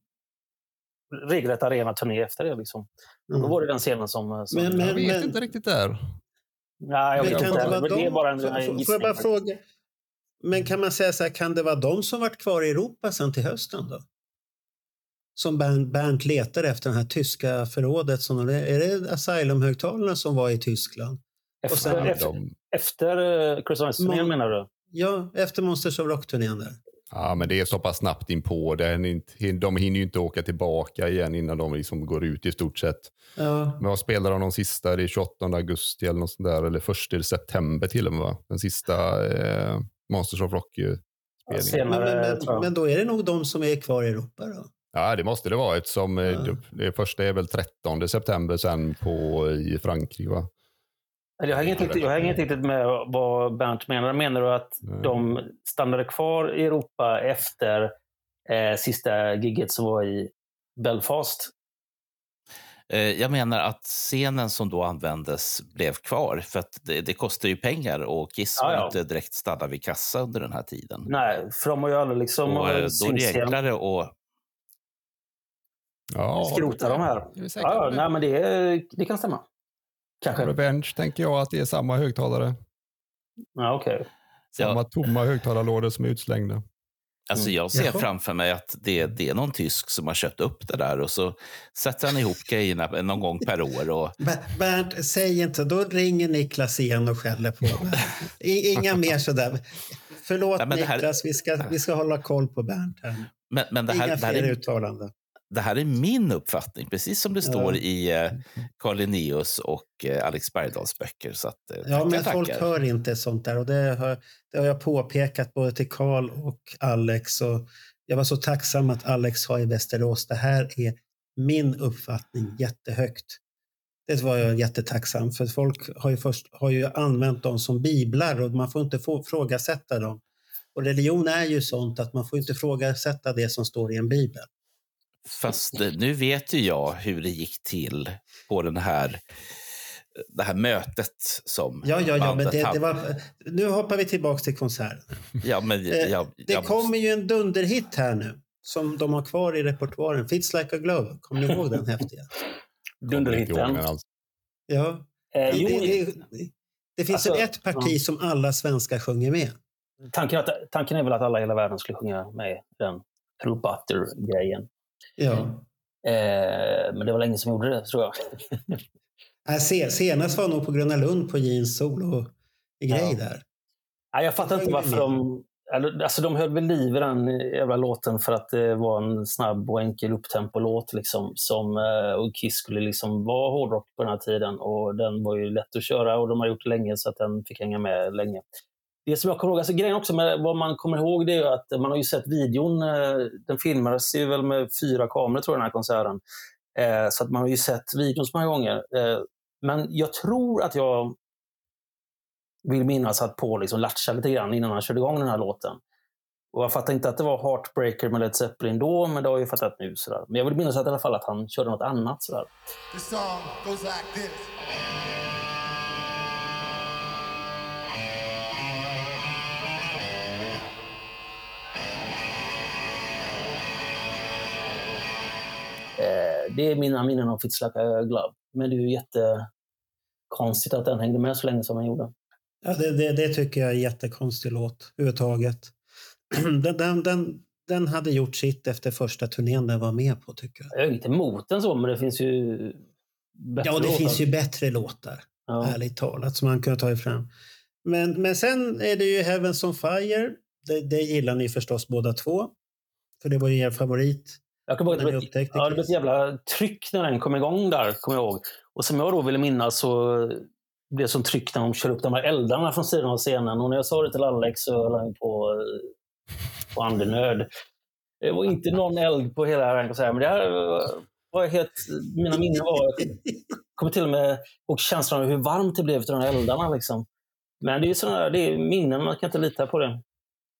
regelrätt arenaturné efter det. Liksom. Och Då var det den scenen som... som Men- men- Jag vet men- inte riktigt där. Nej, jag Men vet kan inte. det Men det är bara en får- får- Får gissning jag bara fråga? Men kan man säga så här, kan det vara de som varit kvar i Europa sen till hösten då? Som Bernt, Bernt letar efter det här tyska förrådet. Som, är det Asylum-högtalarna som var i Tyskland? Efter, Och sen- efter, De, efter uh, Chris Mon- menar du? Ja, efter Monsters of Rock-turnén där. Ja, men det är så pass snabbt inpå. De hinner ju inte åka tillbaka igen innan de liksom går ut i stort sett. Ja, Men vad spelar de de sista? Det är 28 augusti eller något sånt där. Eller 1 september till och med va? Den sista eh, Monsters of Rock-spelningen. men, Senare, men, men, men då är det nog de som är kvar i Europa då? Ja, det måste det vara eftersom eh, Ja. det, det första är väl 13 september sen på, i Frankrike va? Eller Jag hänger, inte, riktigt- jag hänger inte riktigt med vad Bernt menar. Menar du att Nej. de stannade kvar i Europa efter eh, sista gigget som var i Belfast. Eh, Jag menar att scenen som då användes blev kvar. För att det, det kostar ju pengar och Kiss var ja. inte direkt stanna vid kassa under den här tiden. Nej, för de har ju aldrig liksom... och eh, då är det att... Ja, Skrota de här. Ja, nej, men det, det kan stämma. Kanske. Revenge tänker jag att det är samma högtalare. Ja, okej. Samma tomma högtalarlådor som är utslängda. Alltså Mm. jag ser Jaha. framför mig att det, det är någon tysk som har köpt upp det där och så sätter han ihop grejerna någon gång per år. Och, Ber- Bernt, säg inte. Då ringer Niklas igen och skäller på mig. Inga mer sådär. Förlåt Nej, här- Niklas, vi ska, vi ska hålla koll på Bernt här. men men det, här, Inga det, här fler är, uttalanden. Det här är min uppfattning, precis som det står i eh, Carl Linnaeus och eh, Alex Bergdahls böcker. Så att, eh, Ja, tackar, men folk tackar. hör inte sånt där. Och det har, det har jag påpekat både till Karl och Alex. Och jag var så tacksam att Alex har i Västerås. Det här är min uppfattning jättehögt. Det var jag jättetacksam för folk har ju, först, har ju använt dem som biblar och man får inte frågasätta dem. Och religion är ju sånt att man får inte frågasätta det som står i en bibel. Fast eh, nu vet ju jag hur det gick till på den här, det här mötet som Ja, ja, ja, men bandet det, det hade. var, nu hoppar vi tillbaka till konserten. Ja, men Eh, jag, Det jag kommer ju en dunderhit här nu som de har kvar i repertoaren. Fits like a glove. Kommer ni ihåg den häftiga? Dunderhitten. alls. Ja. Eh, Det, jo, det, det finns Alltså, ett parti ja. som alla svenskar sjunger med. tanken, att, tanken är väl att alla i hela världen skulle sjunga med den True Butter-grejen. Ja. Eh, men det var länge som gjorde det, tror jag. Äh, se- senast var nog på Gröna Lund på Jeans solo grej Ja. där. Nej, jag fattar inte varför de... Alltså de höll väl liv i den jävla låten för att det var en snabb och enkel upptempo-låt. Liksom, som, eh, och Kiss skulle liksom vara hårdrock på den här tiden. Och den var ju lätt att köra och de har gjort det länge så att den fick hänga med länge. Det som jag kommer ihåg, alltså grejen också med vad man kommer ihåg det är ju att man har ju sett videon. Eh, den filmades ju väl med fyra kameror tror jag den här konserten. Eh, Så att man har ju sett videon så många gånger. Eh, Men jag tror att jag vill minnas att Paul liksom latchade lite grann innan han körde igång den här låten. Och jag fattar inte att det var Heartbreaker med Led Zeppelin då, men det har jag ju fattat nu. Sådär. Men jag vill minnas att, i alla fall att han körde något annat. Sådär. The song goes like this. Det är mina minnen av Fits Like a Glove. Men det är ju jättekonstigt att den hängde med så länge som den gjorde. Ja, det, det, det tycker jag är jättekonstig låt överhuvudtaget. Den, den, den, den hade gjort sitt efter första turnén den var med på tycker jag. Jag är inte emot den så, men det finns ju bättre Ja, det låtar. finns ju bättre låtar. Ja. Ärligt talat, som man kunde ta fram. Men, men sen är det ju Heavens on Fire. Det, det gillar ni förstås båda två. För det var ju er favorit. Jag kommer ihåg att det blev, upptäckte ja, det blev ett jävla tryck när den kom igång där, kommer jag ihåg. Och som jag då ville minnas så blev det som tryck när de kör upp de här eldarna från sidan av scenen. Och när jag sa det till Alex så höll han på, på andnöd. Det var inte någon eld på hela den konserten, men det här var helt... Mina minnen var... Jag kommer till och med ihåg känslan av hur varmt det blev efter de här eldarna. Liksom. Men det är sådana det är minnen, man kan inte lita på det.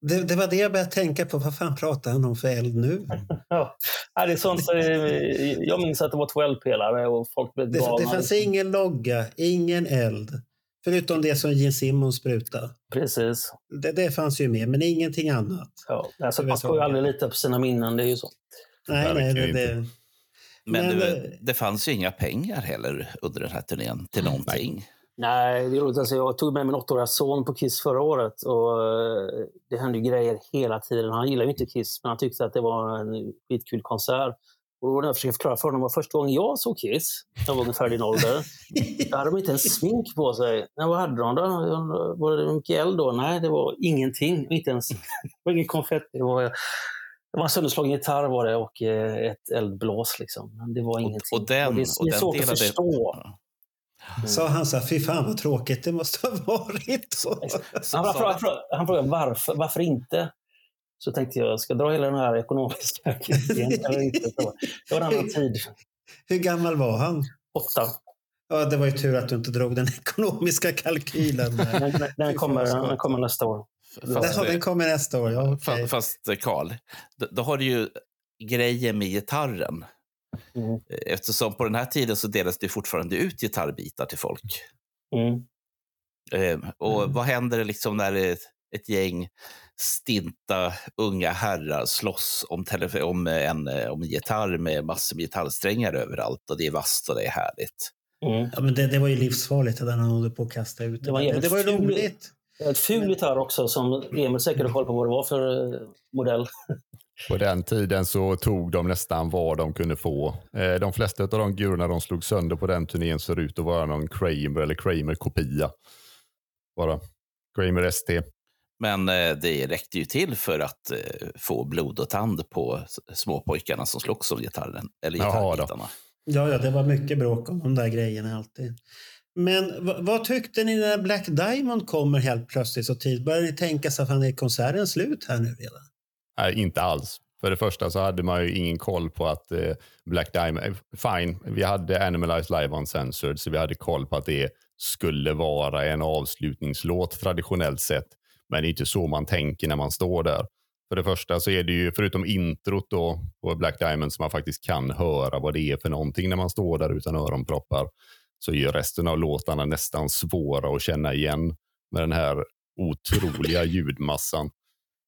Det, det var det jag började tänka på. Vad fan pratar han om för eld nu? Ja. Det är sånt, så det- jag minns att det var två eldpelare och folk blev Det, galna. det fanns ingen logga, ingen eld. Förutom det som Gene Simmons sprutade. Precis. Det, det fanns ju med, men ingenting annat. Ja, alltså, Det man får ju aldrig lita på sina minnen, det är ju så. Nej, nej, det. Men, Men, det, eh, det fanns ju inga pengar heller under den här turnén till någonting. Nej, det är roligt. Alltså, jag tog med min åttaåriga son på Kiss förra året och eh, det hände grejer hela tiden. Han gillar ju inte Kiss, men han tyckte att det var en skitkul konsert. Och då när jag försökte förklara för honom var första gången jag såg Kiss, jag var ungefär din ålder, då hade de inte en smink på sig. Nej, vad hade de då? Var det mycket eld då? Nej, det var ingenting. Inte ens, det var ingen konfetti. Det var, det var en sönderslagen gitarr var det och eh, ett eldblås. Liksom. Men det var ingenting. och den- det, är- och det är svårt att delade- förstå. Sa han så här, fy fan vad tråkigt det måste ha varit. Så. Han, han, frågade, han frågade varför, varför inte? Så tänkte jag, ska jag dra hela den här ekonomiska kritiken eller inte? Så Det var en annan tid. Hur gammal var han? Åtta. Ja, det var ju tur att du inte drog den ekonomiska kalkylen. Den, den, kommer, den kommer nästa år. Fast, Jaha, den kommer nästa år. Ja, fa- fast eh, Carl, då, då har du ju grejen med gitarren. Mm. Eftersom på den här tiden så delas det fortfarande ut gitarrbitar till folk. Mm. Eh, och vad händer liksom när ett, ett gäng stinta unga herrar slåss om, om, en, om en gitarr med massor med gitarrsträngar överallt och det är vasst och det är härligt. Mm. Ja, men det, det var ju livsfarligt det där han håller på att kasta ut. Det var det, det var ju roligt. Ett ful gitarr också som Emil säkert har koll på vad det var för modell. På den tiden så tog de nästan vad de kunde få. Eh, De flesta av de gurorna de slog sönder på den turnén ser ut att vara någon Kramer eller Kramer-kopia. Bara Kramer ST. Men eh, det räckte ju till för att eh, få blod och tand på småpojkarna som slogs om gitarren, eller gitarrbitarna. Ja, ja, det var mycket bråk om de där grejerna alltid. Men vad, tyckte ni när Black Diamond kommer helt plötsligt så tid? Började ni tänka så att fan, är konserten slut här nu redan? Nej, inte alls. För det första så hade man ju ingen koll på att eh, Black Diamond, eh, fine, vi hade Animalized Live Uncensored så vi hade koll på att det skulle vara en avslutningslåt traditionellt sett. Men det är inte så man tänker när man står där. För det första så är det ju, förutom introt då på Black Diamond som man faktiskt kan höra vad det är för någonting när man står där utan öronproppar, så är ju resten av låtarna nästan svåra att känna igen med den här otroliga ljudmassan.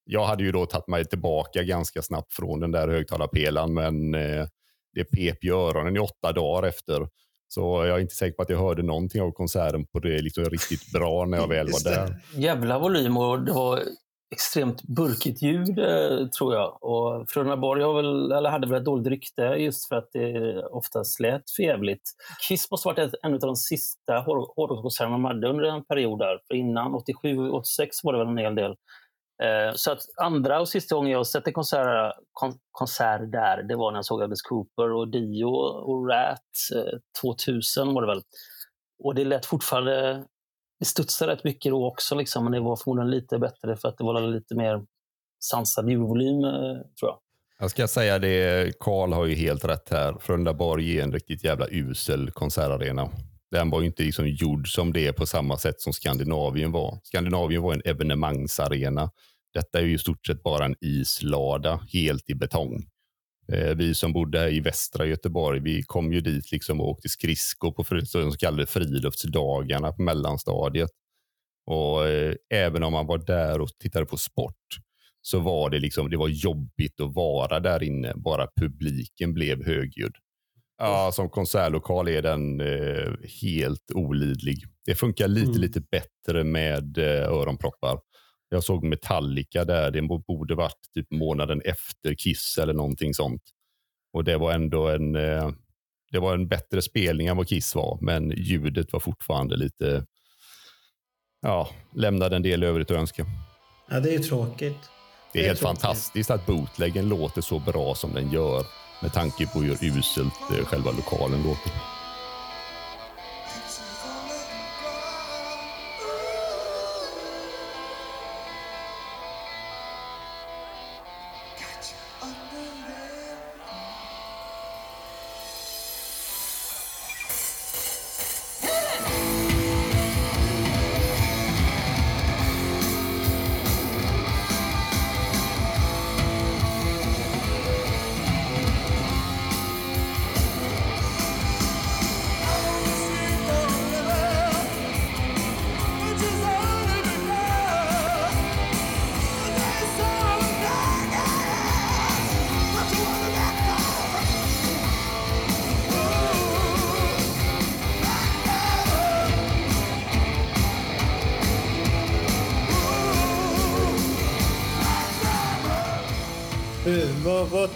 Jag hade ju då tagit mig tillbaka ganska snabbt från den där högtalarpelaren, men eh, det pep i öronen i åtta dagar efter. Så jag är inte säker på att jag hörde någonting av konserten på det liksom riktigt bra när jag väl var där. Jävla volym och det var extremt burkigt ljud eh, tror jag. Och Frölunda Borg har väl, eller hade väl ett dåligt rykte just för att det oftast lät för jävligt. Kiss måste ha varit en av de sista hår- hårdrockskonserterna man hade under en period där. För innan 87, 86 var det väl en hel del. Eh, Så att andra och sista gången jag sett en konsert, kon, konsert där, det var när jag såg Alice Cooper och Dio och Rat eh, 2000 var det väl. Och det lät fortfarande, det studsade rätt mycket då också, liksom, men det var förmodligen lite bättre för att det var lite mer sansad ljudvolym, eh, tror jag. Jag ska säga det, Karl har ju helt rätt här. Frölunda Borg är en riktigt jävla usel konsertarena. Den var ju inte liksom gjord som det på samma sätt som Skandinavien var. Skandinavien var en evenemangsarena. Detta är ju i stort sett bara en islada helt i betong. Eh, Vi som bodde här i västra Göteborg, vi kom ju dit liksom och åkte skridskor på så kallade friluftsdagarna på mellanstadiet. Och eh, även om man var där och tittade på sport så var det liksom, det var jobbigt att vara där inne. Bara publiken blev högljudd. Ja, som konsertlokal är den eh, helt olidlig. Det funkar lite, Mm. lite bättre med eh, öronproppar. Jag såg Metallica där, det borde varit typ månaden efter Kiss eller någonting sånt. Och det var ändå en, eh, det var en bättre spelning än vad Kiss var, men ljudet var fortfarande lite, ja, lämnade en del övrigt att önska. Ja, det är ju tråkigt. Det är Det är helt tråkigt. fantastiskt att bootleggen låter så bra som den gör med tanke på hur uselt eh, själva lokalen låter.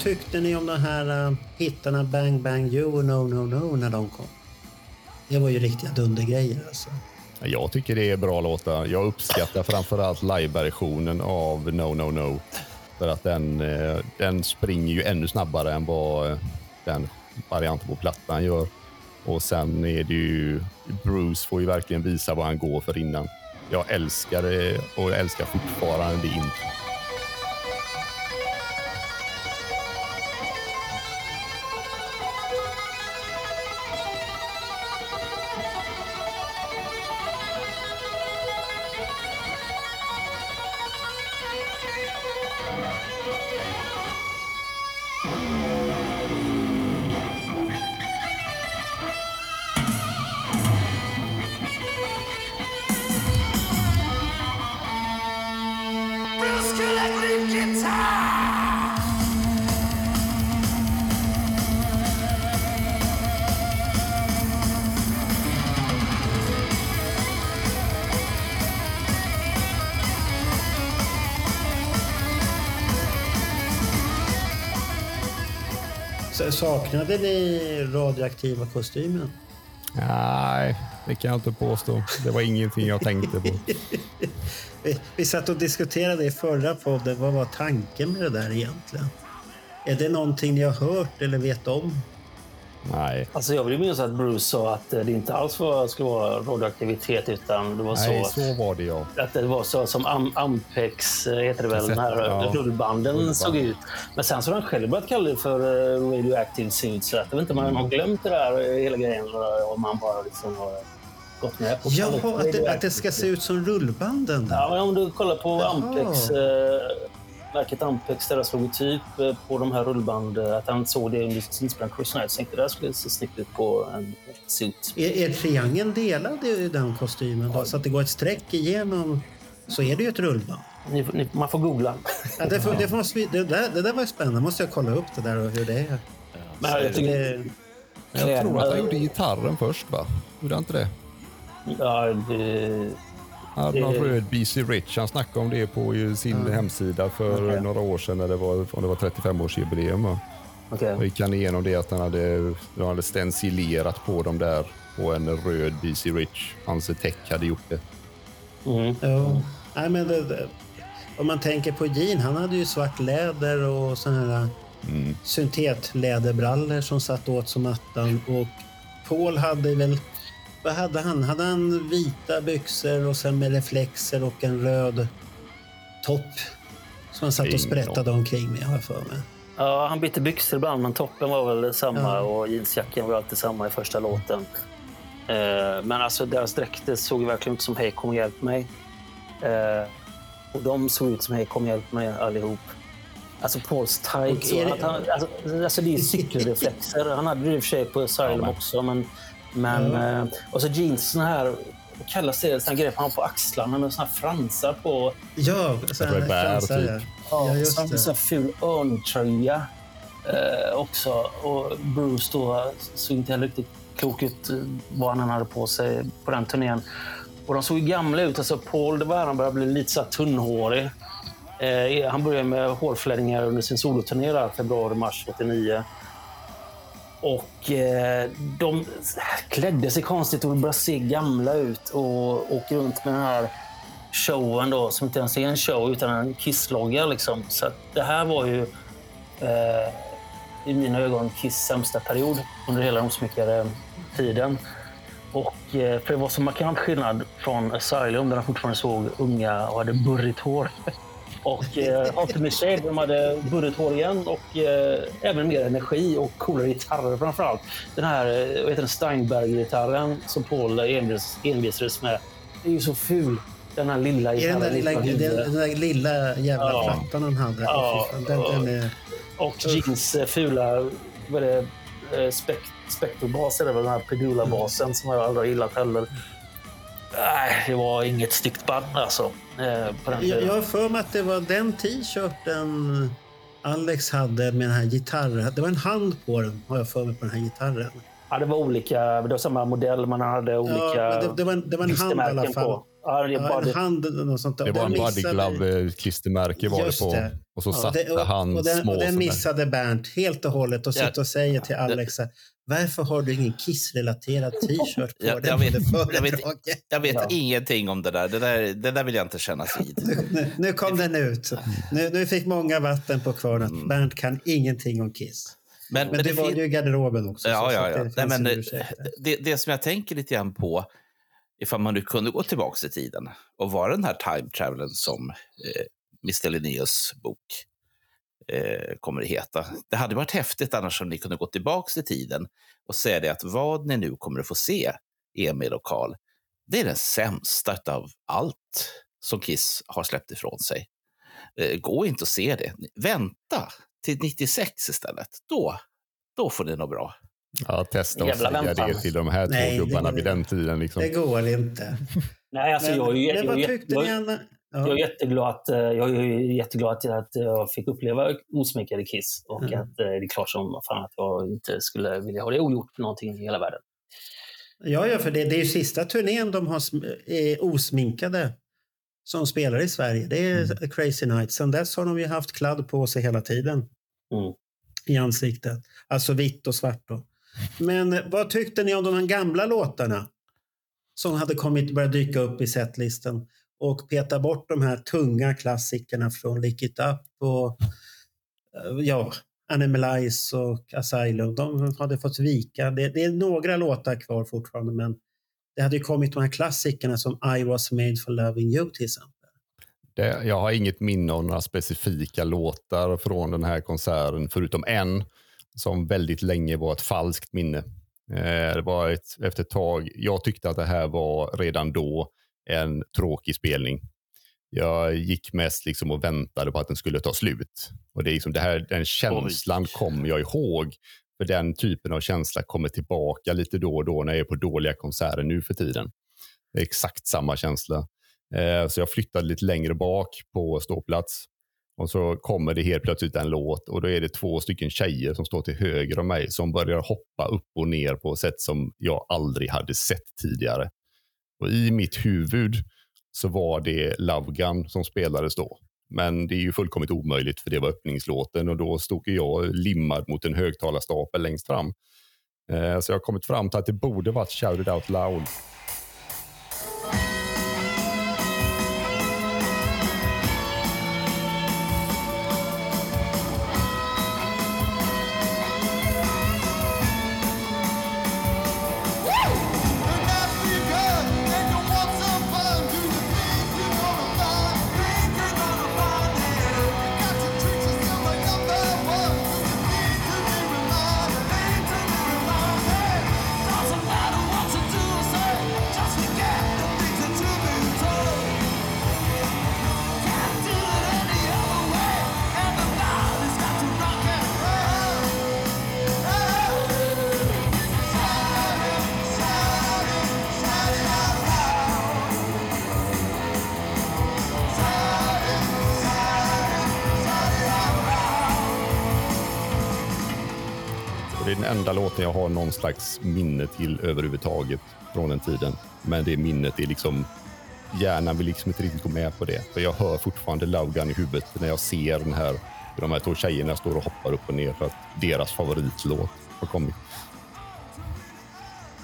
Tyckte ni om de här uh, hittarna Bang Bang You och No No No när de kom? Det var ju riktiga dundergrejer alltså. Jag tycker det är bra låtar. Jag uppskattar framförallt live-versionen av No No No. För att den, eh, den springer ju ännu snabbare än vad eh, den varianten på plattan gör. Och sen är det ju... Bruce får ju verkligen visa vad han går för innan. Jag älskar det och jag älskar fortfarande det intro. Saknade ni radioaktiva kostymen? Nej, det kan jag inte påstå. Det var ingenting jag tänkte på. Vi, vi satt och diskuterade i förra podden. Vad var tanken med det där egentligen? Är det någonting ni har hört eller vet om? Nej. Alltså jag vill minnas att Bruce sa att eh, det inte alls var, skulle vara radioaktivitet utan det var Nej, så, så var det ja. att det var så som Am Ampex, eh, heter det väl, den här Ja. rullbanden Rullband. såg ut. Men sen så har han själv börjat kalla det för eh, radioactive suit. Så att jag vet inte om man har glömt det där hela grejen om man bara liksom har gått med på Jaha, att det, att det ska se ut som rullbanden. Där. Ja, men om du kollar på Jaha. Ampex, eh, märket Ampex, deras logotyp eh, på de här rullband, eh, att han såg det under sin inspelning Cruise Night. Så tänkte det där skulle se snyggt ut på en suit. Är, är triangeln delad i den kostymen då? Så att det går ett streck igenom så är det ju ett rullband. Ni, ni, man får googla. Ja, det, får, det, får, det, där, det där var ju spännande. måste jag kolla upp det där och hur det är. Men jag tycker, Det, Jag tror att han gjorde gitarren först, va? Gjorde han inte det? ja, det, Han hade någon röd BC Rich. Han snackade om det på sin hemsida för Okej. några år sedan när det var, om det var 35-årsjubileum. va? okej. Då gick han igenom det att han hade, han hade stencilerat på dem där på en röd BC Rich. Hans tech hade gjort det. Mm. ja. Nej, men det, det, om man tänker på Jean, han hade ju svart läder och såna här Mm. syntetläderbrallor som satt åt som attan. Och Paul hade väl... Vad hade han? Hade han vita byxor och sen med reflexer och en röd topp som han satt och sprättade omkring med, har jag för mig. Ja, han bytte byxor ibland, men toppen var väl samma Ja. och jeansjackan var alltid samma i första låten. Eh, men alltså deras dräkter såg verkligen ut som Hej kom och hjälp mig. Eh, och de såg ut som Hej kom och hjälp mig allihop. Alltså Pauls tights. Alltså, alltså det är cykelreflexer. Han hade det i och för sig på Asylum men. också. Men, men, eh, och så jeans, såna här, vad kallas det? Såna här grejer han på axlarna med såna här fransar på. Ja, så här Revär, fransar, typ. ja. Ja, så det. en ful örntröja eh, också. Och Bruce då såg inte heller riktigt klok ut eh, vad han hade på sig på den turnén. Och de såg ju gamla ut. Alltså Paul det var han började bli lite så här tunnhårig. Eh, han började med hårfläddningar under sin soloturné februari-mars 89. Och eh, de klädde sig konstigt och började se gamla ut och åker runt med den här showen då, som inte ens är en show utan en kisslogga. Liksom. Så det här var ju eh, i mina ögon Kiss sämsta period under hela de tiden. Och, eh, för det var så markant skillnad från Asylum där de fortfarande såg unga och hade burrigt hår. Och eh, Ultimate Shade, de hade burrigt hår igen och eh, även mer energi och coolare gitarrer framför allt. Den här eh, vad heter Steinberg-gitarren som Paul envis, envisades med, är ju så ful. Den här lilla den gitarren. lilla, den, den där lilla jävla Ja. plattan han hade? Ja, den, den är, Och Jeans eh, fula vad är det, eh, spek, spektorbas, är det väl den här Pedula-basen som jag aldrig har gillat heller. Nej, det var inget snyggt band alltså. eh, På den jag, jag har för mig att det var den t-shirten Alex hade med den här gitarren. Det var en hand på den, har jag för mig, på den här gitarren. Ja, det var olika. Det var samma modell, man hade olika Ja, det, det, var en, det var en hand i alla klistermärken fall. på. Ja, det Ja, bara en hand eller något sånt där. Det var en den Buddy missade- Glove-klistermärke var det på. det. Och så Ja, satte det- och, han och den, små... och den missade Bernt helt och hållet och Ja. sitter och säger till Alex varför har du ingen Kiss-relaterad t-shirt på Jag, den jag vet, jag vet, jag vet Ja. ingenting om det där. Det, där. det där vill jag inte kännas vid. Nu, nu kom den ut. Nu, nu fick många vatten på kvarn Mm. Bernt kan ingenting om Kiss. Men, Men det var fin- ju i garderoben också. Ja, ja, ja. det Nej, men, det, det som jag tänker lite grann på, ifall man nu kunde gå tillbaka i tiden och vara den här time travelen som eh, Mr. Linnaeus bok eh, kommer att heta. Det hade varit häftigt annars om ni kunde gå tillbaka i tiden och säga det att vad ni nu kommer att få se, Emil och Karl, det är den sämsta av allt som Kiss har släppt ifrån sig. Eh, gå inte och se det. Vänta till 96 istället. Då, då får ni nog bra. Ja, testa att säga väntan. det till de här Nej, två det- gubbarna vid den tiden. Liksom. Det går inte. Nej, alltså, Men, jag, men jag, vad jag, tyckte jag, ni? Jag är jätteglad att, eh, jag är jätteglad att- att jag fick uppleva osminkade Kiss. Och Mm. att eh, det är klart som fan att jag inte skulle vilja ha det ogjort någonting i hela världen. Ja, ja, för det, det är ju sista turnén de har är osminkade som spelar i Sverige. Det är Mm. Crazy Nights. Sen dess har de ju haft kladd på sig hela tiden. Mm. i ansiktet. Alltså vitt och svart. Då. Men eh, vad tyckte ni om de gamla låtarna? Som hade kommit börjat dyka upp i setlisten och peta bort de här tunga klassikerna från Lick It Up och eh, ja, Animalize och Asylum. De hade fått vika. Det, det är några låtar kvar fortfarande men det hade ju kommit de här klassikerna som I was made for loving you till exempel. Det, jag har inget minne av några specifika låtar från den här konserten, förutom en som väldigt länge var ett falskt minne. Eh, det var ett, efter ett tag, jag tyckte att det här var redan då en tråkig spelning. Jag gick mest liksom och väntade på att den skulle ta slut. Och det är liksom det här, den känslan kommer jag ihåg. För den typen av känsla kommer tillbaka lite då och då när jag är på dåliga konserter nu för tiden. Det är exakt samma känsla. Eh, så jag flyttade lite längre bak på ståplats. Och så kommer det helt plötsligt en låt och då är det två stycken tjejer som står till höger om mig som börjar hoppa upp och ner på ett sätt som jag aldrig hade sett tidigare. Och i mitt huvud så var det Love Gun som spelades då. Men det är ju fullkomligt omöjligt för det var öppningslåten och då stod jag limmad mot en högtalarstapel längst fram. Eh, så jag har kommit fram till att det borde varit Shout It Out Loud. Enda låten jag har någon slags minne till överhuvudtaget från den tiden. Men det minnet är liksom, hjärnan vill liksom inte riktigt gå med på det. För jag hör fortfarande Love Gun i huvudet när jag ser den här, hur de här två tjejerna står och hoppar upp och ner för att deras favoritlåt har kommit.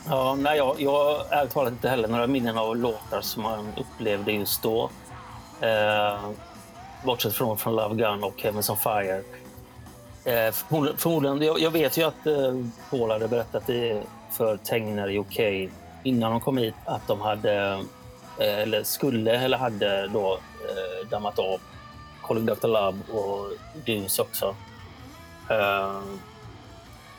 Ja, nej, jag, jag har ärligt talat inte heller några minnen av låtar som man upplevde just då. Eh, bortsett från, från Love Gun och Heavens on Fire. Eh, förmodligen, jag, jag vet ju att eh, Paul hade berättat det för Tegner i OK innan de kom hit att de hade, eh, eller skulle eller hade då eh, dammat av Calling Dr. Love och Dunes också. Eh,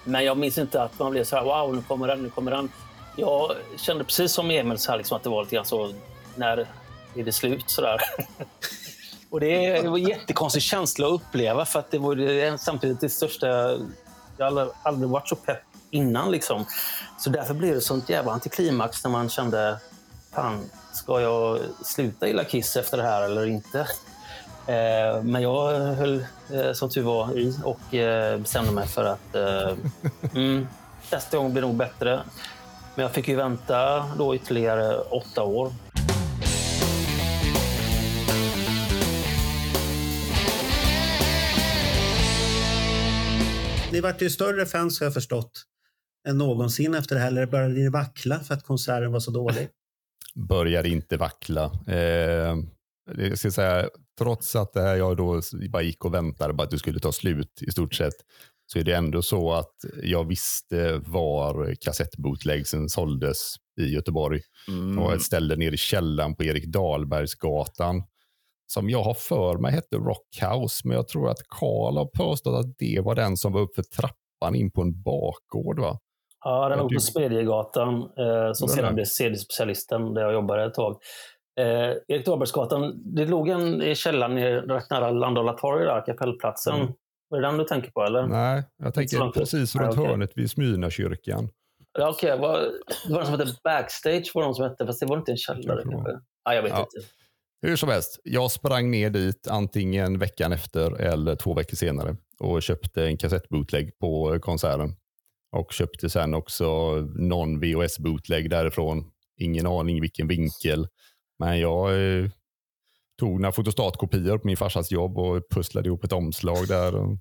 men jag minns inte att man blev så här, wow, nu kommer den, nu kommer den. Jag kände precis som Emil så här, liksom, att det var lite grann så, när är det slut? Så där. Och det var en jättekonstig känsla att uppleva för att det var samtidigt det största... Jag har aldrig, aldrig varit så pepp innan. Liksom. Så därför blev det sånt jävla antiklimax när man kände, fan, ska jag sluta gilla Kiss efter det här eller inte? Eh, men jag höll eh, som tur var i och eh, bestämde mig för att eh, mm, nästa gång blir nog bättre. Men jag fick ju vänta då ytterligare åtta år. Ni vart ju större fans har jag förstått än någonsin efter det här. Eller började ni vackla för att konserten var så dålig? börjar inte vackla. Eh, jag ska säga, trots att det här jag då bara gick och väntade på att det skulle ta slut i stort sett, så är det ändå så att jag visste var kassettbootlegsen såldes i Göteborg. Mm. Det var ett ställe nere i källaren på Erik Dahlbergsgatan som jag har för mig hette Rockhouse, men jag tror att Karl har påstått att det var den som var upp för trappan in på en bakgård. Va? Ja, den låg du- på Smedjegatan eh, som sedan blev CD-specialisten där jag jobbade ett tag. Eh, Erik Dahlbergsgatan, det låg en i källaren rätt nära Landala torg, där, kapellplatsen. Mm. Var det den du tänker på? eller? Nej, jag tänker precis Nej, runt okej. hörnet vid Smyrnakyrkan. Ja. Var, det var den som hette Backstage, var de som hette, fast det var inte en källare. Jag. Ja, jag vet Ja. inte. Hur som helst, jag sprang ner dit antingen veckan efter eller två veckor senare och köpte en kassettbootleg på konserten. Och köpte sen också någon VHS-bootleg därifrån. Ingen aning vilken vinkel. Men jag eh, tog några fotostatkopior på min farsas jobb och pusslade ihop ett omslag där. Och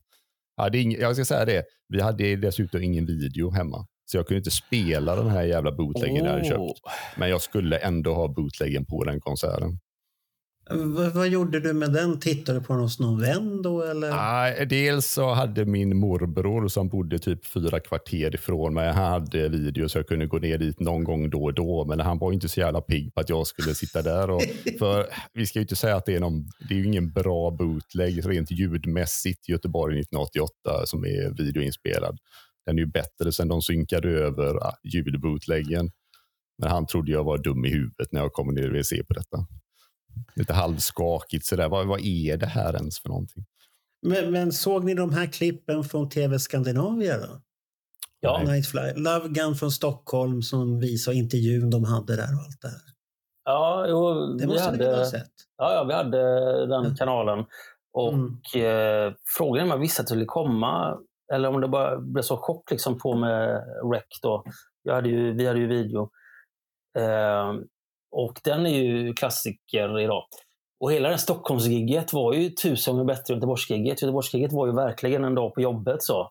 ing- jag ska säga det, vi hade dessutom ingen video hemma. Så jag kunde inte spela den här jävla bootleggen jag hade köpt. Men jag skulle ändå ha bootleggen på den konserten. Vad, vad gjorde du med den? Tittade du på den hos någon vän då eller? Nej, dels så hade min morbror som bodde typ fyra kvarter ifrån mig, han hade video så jag kunde gå ner dit någon gång då och då. Men han var inte så jävla pigg på att jag skulle sitta där. Och, för vi ska ju inte säga att det är någon, det är ju ingen bra bootleg rent ljudmässigt Göteborg 1988 som är videoinspelad. Den är ju bättre sen de synkade över ah, ljudbootleggen. Men han trodde jag var dum i huvudet när jag kom ner och ville se på detta. Lite halvskakigt sådär. Vad, vad är det här ens för någonting? Men, men såg ni de här klippen från TV Skandinavia då? Ja. Nightfly. Love Gun från Stockholm som visade intervjun de hade där och allt det här. Ja, jo, Det vi måste ni väl ha hade, sett? ja, ja, vi hade den kanalen. Och Mm. eh, frågan är om jag visste att det skulle komma eller om det bara blev så chock liksom på med Rec då. Jag hade ju, vi hade ju video. Eh, och den är ju klassiker idag. Och hela det Stockholmsgigget var ju tusen gånger bättre än Göteborgsgigget. Göteborgsgigget var ju verkligen en dag på jobbet. så.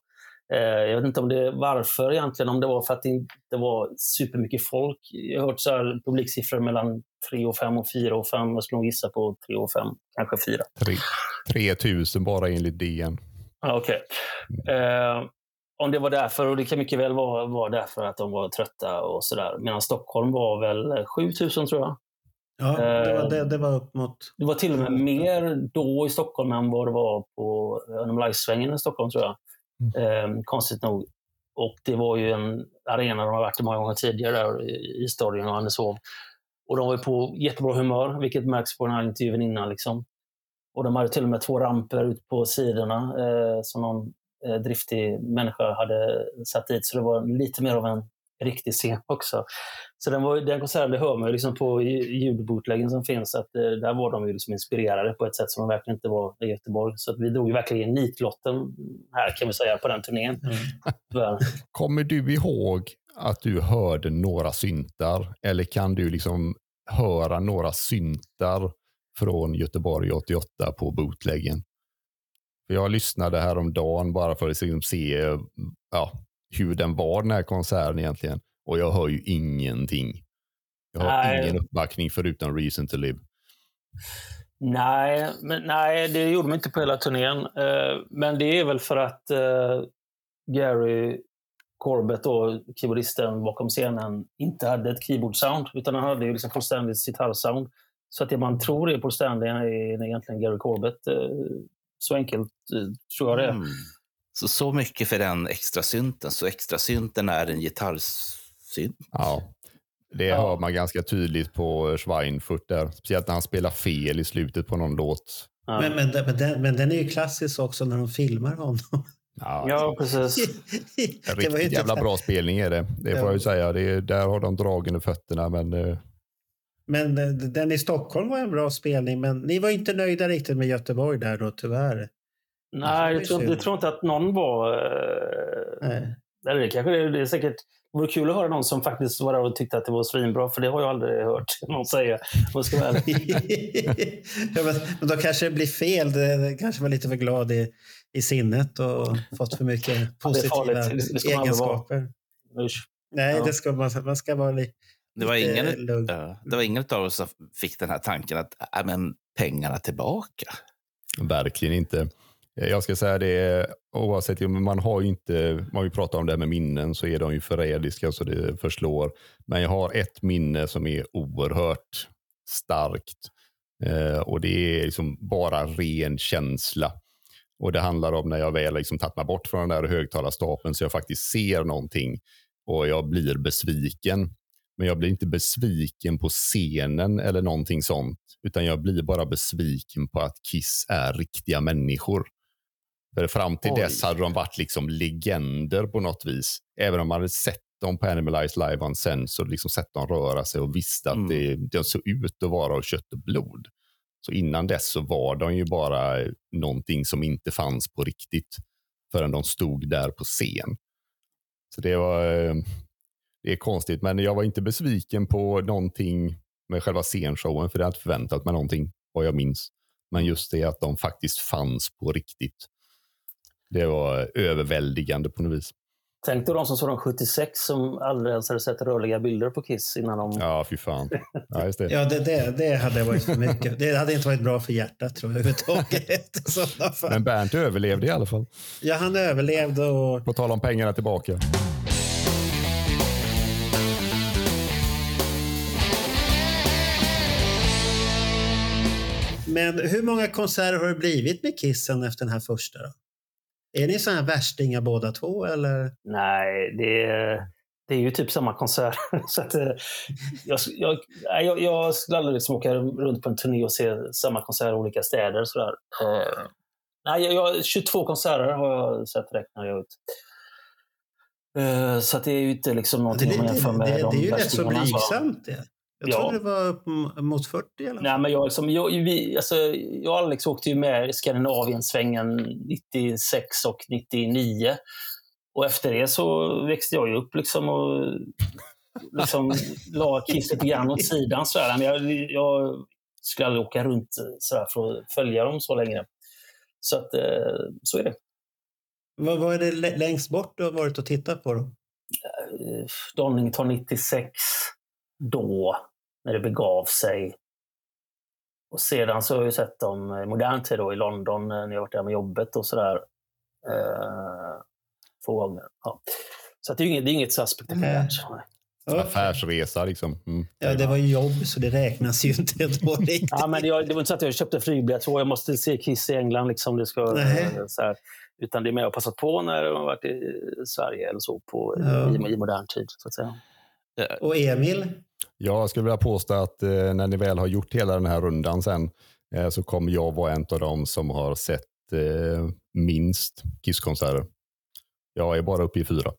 Eh, jag vet inte om det varför egentligen, om det var för att det inte var supermycket folk. Jag har hört så här publiksiffror mellan 3 och 5 och 4 och 5. Jag skulle nog gissa på 3 och 5, kanske 4. Tre- 3000 bara enligt DN. Okej. Eh, om det var därför, och det kan mycket väl vara, vara därför att de var trötta och sådär. Medan Stockholm var väl 7000 tror jag. Ja, det var, Eh, det, det var upp mot... Det var till och med mer då i Stockholm än vad det var på Animalize-svängen i Stockholm tror jag. Eh, konstigt nog. Och det var ju en arena de har varit i många gånger tidigare där i Stadion och Anneshov. Och de var på jättebra humör, vilket märks på den här intervjun innan. Liksom. Och de hade till och med två ramper ut på sidorna eh, som någon eh, driftig människa hade satt dit. Så det var lite mer av en riktig scen också. Så den, var, den konserten, det hör man ju liksom på ljudbootleggen som finns, att eh, där var de ju liksom inspirerade på ett sätt som de verkligen inte var i Göteborg. Så att vi drog ju verkligen nitlotten här kan vi säga på den turnén. Tyvärr. Kommer du ihåg att du hörde några syntar? Eller kan du liksom höra några syntar från Göteborg 88 på bootleggen? För jag lyssnade häromdagen bara för att liksom se ja, hur den var den här konserten egentligen. Och jag hör ju ingenting. Jag har Nej. ingen uppbackning förutom Reason to Live. Nej, men, nej, det gjorde de inte på hela turnén. Eh, men det är väl för att eh, Gary Corbett, då, keyboardisten bakom scenen, inte hade ett keyboard-sound. Utan han hade ju liksom Paul Stanleys gitarrsound. Så att det man tror är Paul Stanley är egentligen Gary Corbett. Så enkelt eh, tror jag det är. Mm. Så, så mycket för den extra synten. Så extra synten är en gitarrsynt. Ja, det Ja. hör man ganska tydligt på Schweinfurt där. Speciellt när han spelar fel i slutet på någon låt. Ja. Men, men, men, den, men den är ju klassisk också när de filmar honom. Ja, Ja, precis. En riktigt inte jävla bra spelning är det. Det får Ja. jag ju säga. Det är, där har de dragen i fötterna. Men eh, Men eh, den i Stockholm var en bra spelning, men ni var inte nöjda riktigt med Göteborg där då, tyvärr. Nej, jag tror, jag tror inte att någon var... Eh, Nej. eller det kanske det det är säkert... Det vore kul att höra någon som faktiskt var där och tyckte att det var svinbra, för det har jag aldrig hört någon säga. jag ska vara ja, men, men då kanske det blir fel. Det, kanske var lite för glad i, i sinnet och fått för mycket positiva farligt. Det- det egenskaper. Nej, Ja. det ska man, man ska vara lite Det var, ingen, ja, det var ingen av oss som fick den här tanken att äh, men, pengarna tillbaka. verkligen inte. Jag ska säga det, oavsett, men man har ju inte, man har ju pratat om det här med minnen, så är de ju förrädiska så det förslår. Men jag har ett minne som är oerhört starkt. Eh, och det är liksom bara ren känsla. Och det handlar om när jag väl liksom tagit mig bort från den där högtalarstapeln så jag faktiskt ser någonting och jag blir besviken. Men jag blir inte besviken på scenen eller någonting sånt, utan jag blir bara besviken på att Kiss är riktiga människor. För fram till Oj. dess hade de varit liksom legender på något vis. Även om man hade sett dem på Animalize Live on Sense och liksom sett dem röra sig och visste att Mm. det, de såg ut att vara av kött och blod. Så innan dess så var de ju bara någonting som inte fanns på riktigt förrän de stod där på scen. Så det var eh, det är konstigt, men jag var inte besviken på någonting med själva scenshowen, för det hade jag inte förväntat mig någonting, vad jag minns. Men just det att de faktiskt fanns på riktigt. Det var överväldigande på något vis. Tänk dig de som såg dem 76 som aldrig ens hade sett rörliga bilder på Kiss innan de... Ja, fy fan. Ja, just det. Ja, det, det, det hade varit för mycket. Det hade inte varit bra för hjärtat tror jag överhuvudtaget. Men Bernt överlevde i alla fall. Ja, han överlevde och På tal om pengarna tillbaka. Men hur många konserter har det blivit med Kissen efter den här första? Då? Är ni sådana här värstingar båda två? Eller? Nej, det är, det är ju typ samma konsert. så att, eh, jag, jag, jag, jag skulle aldrig liksom åka runt på en turné och se samma konsert i olika städer. Sådär. Eh, nej, jag, jag, 22 konserter har jag sett räknar jag ut. Eh, så att det är ju inte liksom Det, någonting det, om man det, jämför med det, de det är ju rätt så blygsamt det. Jag Ja. trodde det var mot 40 i alla fall. Nej, men jag, liksom, jag, vi, alltså, jag och Alex åkte ju med i Skandinavien-svängen 96 och 99. Och efter det så växte jag ju upp liksom och liksom la Kiss lite grann åt sidan. Så Men jag, jag skulle aldrig åka runt så här för att följa dem så länge. Så att, eh, så är det. Vad, vad är det lä- längst bort du har varit och tittat på? Då? Eh, Donington 96, då, när det begav sig. Och sedan så har jag ju sett dem i modern tid då, i London eh, när jag varit där med jobbet och sådär. Eh, två gånger. Ja. Så att det är ju inget, det är inget så spektakulärt. Ja. Affärsresa liksom. Mm. Ja, det var ju jobb så det räknas ju inte då riktigt. Ja, men det, det var inte så att jag köpte flygbiljett jag måste se Kiss i England. Liksom, det ska, så här, utan det är mer att passa på när de har varit i Sverige eller så på, Ja. i, i modern tid. Så att säga. Och Emil? Jag skulle vilja påstå att eh, när ni väl har gjort hela den här rundan sen eh, så kommer jag vara en av dem som har sett eh, minst Kiss-konserter. Jag är bara uppe i fyra.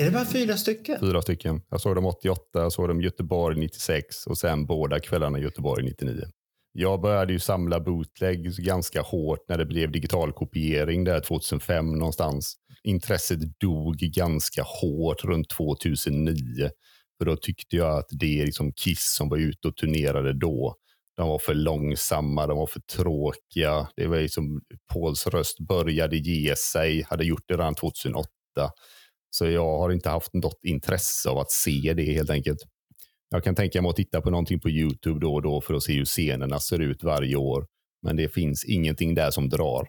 Är det bara fyra stycken? Fyra stycken. Jag såg dem 88, jag såg dem Göteborg 96 och sen båda kvällarna i Göteborg 99. Jag började ju samla bootleg ganska hårt när det blev digital kopiering där 2005 någonstans. Intresset dog ganska hårt runt 2009. För då tyckte jag att det är liksom Kiss som var ute och turnerade då. De var för långsamma, de var för tråkiga. Det var liksom, Pauls röst började ge sig, hade gjort det redan 2008. Så jag har inte haft något intresse av att se det helt enkelt. Jag kan tänka mig att titta på någonting på YouTube då och då för att se hur scenerna ser ut varje år. Men det finns ingenting där som drar.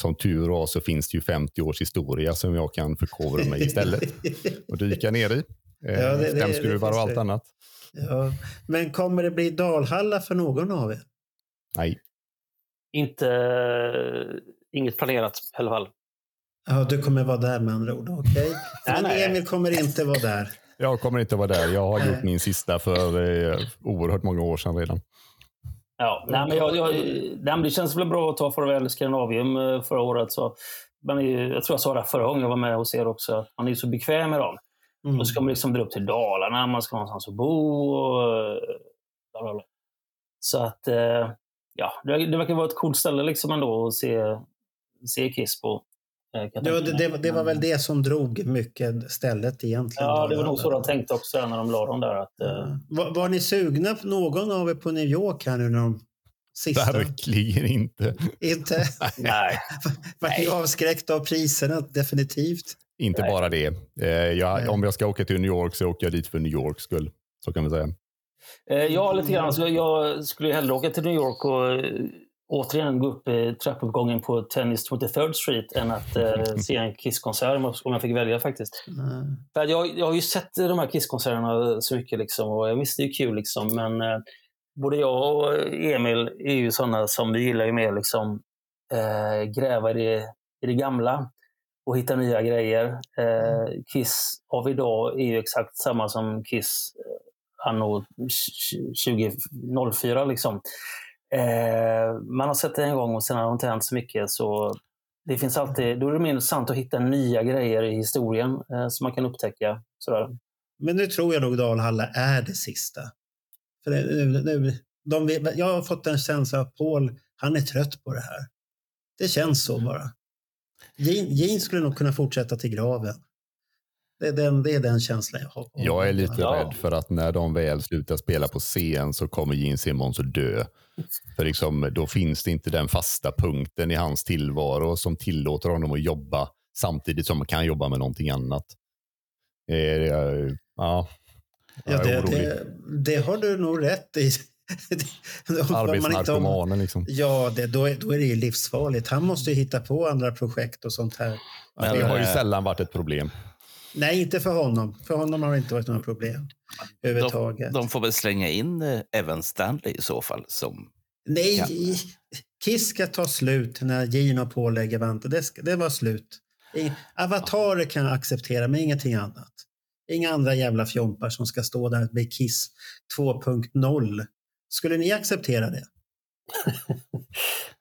Som tur var så finns det ju 50 års historia som jag kan förkovra mig istället och dyka ner i. Eh, Ja, det- Stämskruvar det och allt det. annat. Ja. Men kommer det bli Dalhalla för någon av er? Nej, Inte, inget planerat i alla fall. Ja, du kommer vara där med andra ord. Okej. Men nej. Emil kommer inte vara där. jag kommer inte vara där. Jag har gjort min sista för eh, oerhört många år sedan redan. Ja, nej, men jag, jag, nej, men det känns väl bra att ta farväl Skandinavium eh, förra året. Så ju- jag tror jag sa det förra gången jag var med hos er också. att Man är så bekväm med dem. Mm. Då ska man liksom dra upp till Dalarna, man ska ha någonstans att bo. Och, eh. Så att, eh, ja, det, det verkar vara ett coolt ställe liksom ändå att se, se Kiss på. eh, Ja, det, det, det var väl det som drog mycket stället egentligen. Ja, det var nog så de tänkte också när de la dem där. Att, eh, Var, var ni sugna, någon av er, på New York här nu när de sista? Verkligen inte. Inte? nej. Vart ni avskräckta av priserna? Definitivt. Inte Nej. bara det. Eh, jag, om jag ska åka till New York så åker jag dit för New Yorks skull. Så kan vi säga. Eh, Ja, lite grann. Så jag skulle ju hellre åka till New York och eh, återigen gå upp i trappuppgången på Tennis 23rd Street än att eh, se en Kiss-konsert om jag- fick välja faktiskt. Mm. För jag, jag har ju sett de här Kiss-konserterna så mycket liksom, och jag visste det är kul liksom, men eh, både jag och Emil är ju sådana som vi gillar ju mer liksom eh, gräva i det, i det gamla och hitta nya grejer. Eh, Kiss av idag är ju exakt samma som Kiss eh, anno 2004 liksom. Eh, man har sett det en gång och sen har det inte hänt så mycket så det finns alltid, då är det mer intressant att hitta nya grejer i historien eh, som man kan upptäcka. Sådär. Men nu tror jag nog Dalhalla är det sista. För nu, nu, de, jag har fått en känsla av att Paul, han är trött på det här. Det känns så bara. Gene skulle nog kunna fortsätta till graven. Det är den, det är den känslan jag har. Jag är lite Ja. rädd för att när de väl slutar spela på scen så kommer Gene Simmons att dö. För liksom, då finns det inte den fasta punkten i hans tillvaro som tillåter honom att jobba samtidigt som man kan jobba med någonting annat. Eh, ja, Ja, det, det, det har du nog rätt i. Om Arbetsnarkomanen liksom. Ja, det, då, är, då är det ju livsfarligt. Han måste ju hitta på andra projekt och sånt här. Men, det har ju eh, sällan varit ett problem. Nej, inte för honom. För honom har det inte varit några problem överhuvudtaget. De, de får väl slänga in eh, Evan Stanley i så fall. Som, Nej, Ja. Kiss ska ta slut när Gino pålägger vanten. Det, ska, det var slut. Avatarer kan jag acceptera, men ingenting annat. Inga andra jävla fjompar som ska stå där med Kiss 2.0. Skulle ni acceptera det?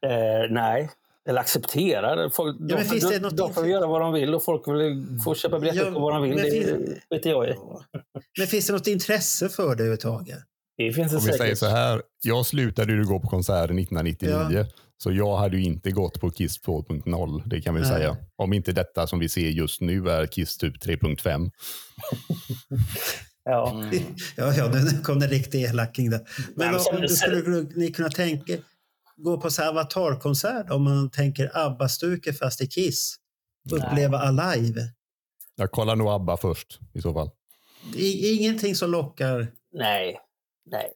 Eh, nej, eller acceptera. Folk, men de, finns det de, något de får göra vad de vill och folk vill, får köpa biljetter Ja, på vad de vill. men Det finns- vet jag. Men finns det något intresse för det överhuvudtaget? Det finns det Om vi säger så här, jag slutade ju gå på konserter 1999. Så jag hade ju inte gått på Kiss 2.0, det kan vi Nej. säga. Om inte detta som vi ser just nu är Kiss typ 3.5. Ja. mm, Ja, ja, nu kom det riktig elaking där. Men men om, du skulle ni kunna tänka gå på så här avatarkonsert om man tänker ABBA-stuket fast i Kiss? Uppleva Alive? Jag kollar nog ABBA först i så fall. I, ingenting som lockar. Nej, nej.